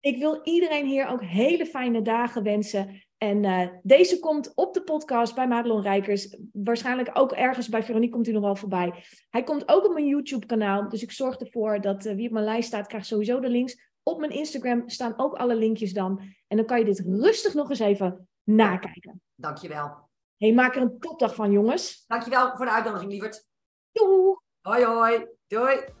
S2: Ik wil iedereen hier ook hele fijne dagen wensen. En eh, deze komt op de podcast bij Madelon Rijkers. Waarschijnlijk ook ergens bij Veronique komt hij nog wel voorbij. Hij komt ook op mijn YouTube kanaal. Dus ik zorg ervoor dat eh, wie op mijn lijst staat, krijgt sowieso de links. Op mijn Instagram staan ook alle linkjes dan. En dan kan je dit rustig nog eens even nakijken.
S3: Dankjewel.
S2: hey, maak er een topdag van, jongens.
S3: Dankjewel voor de uitnodiging, lieverd.
S2: Doei!
S3: Hoi hoi. Doei.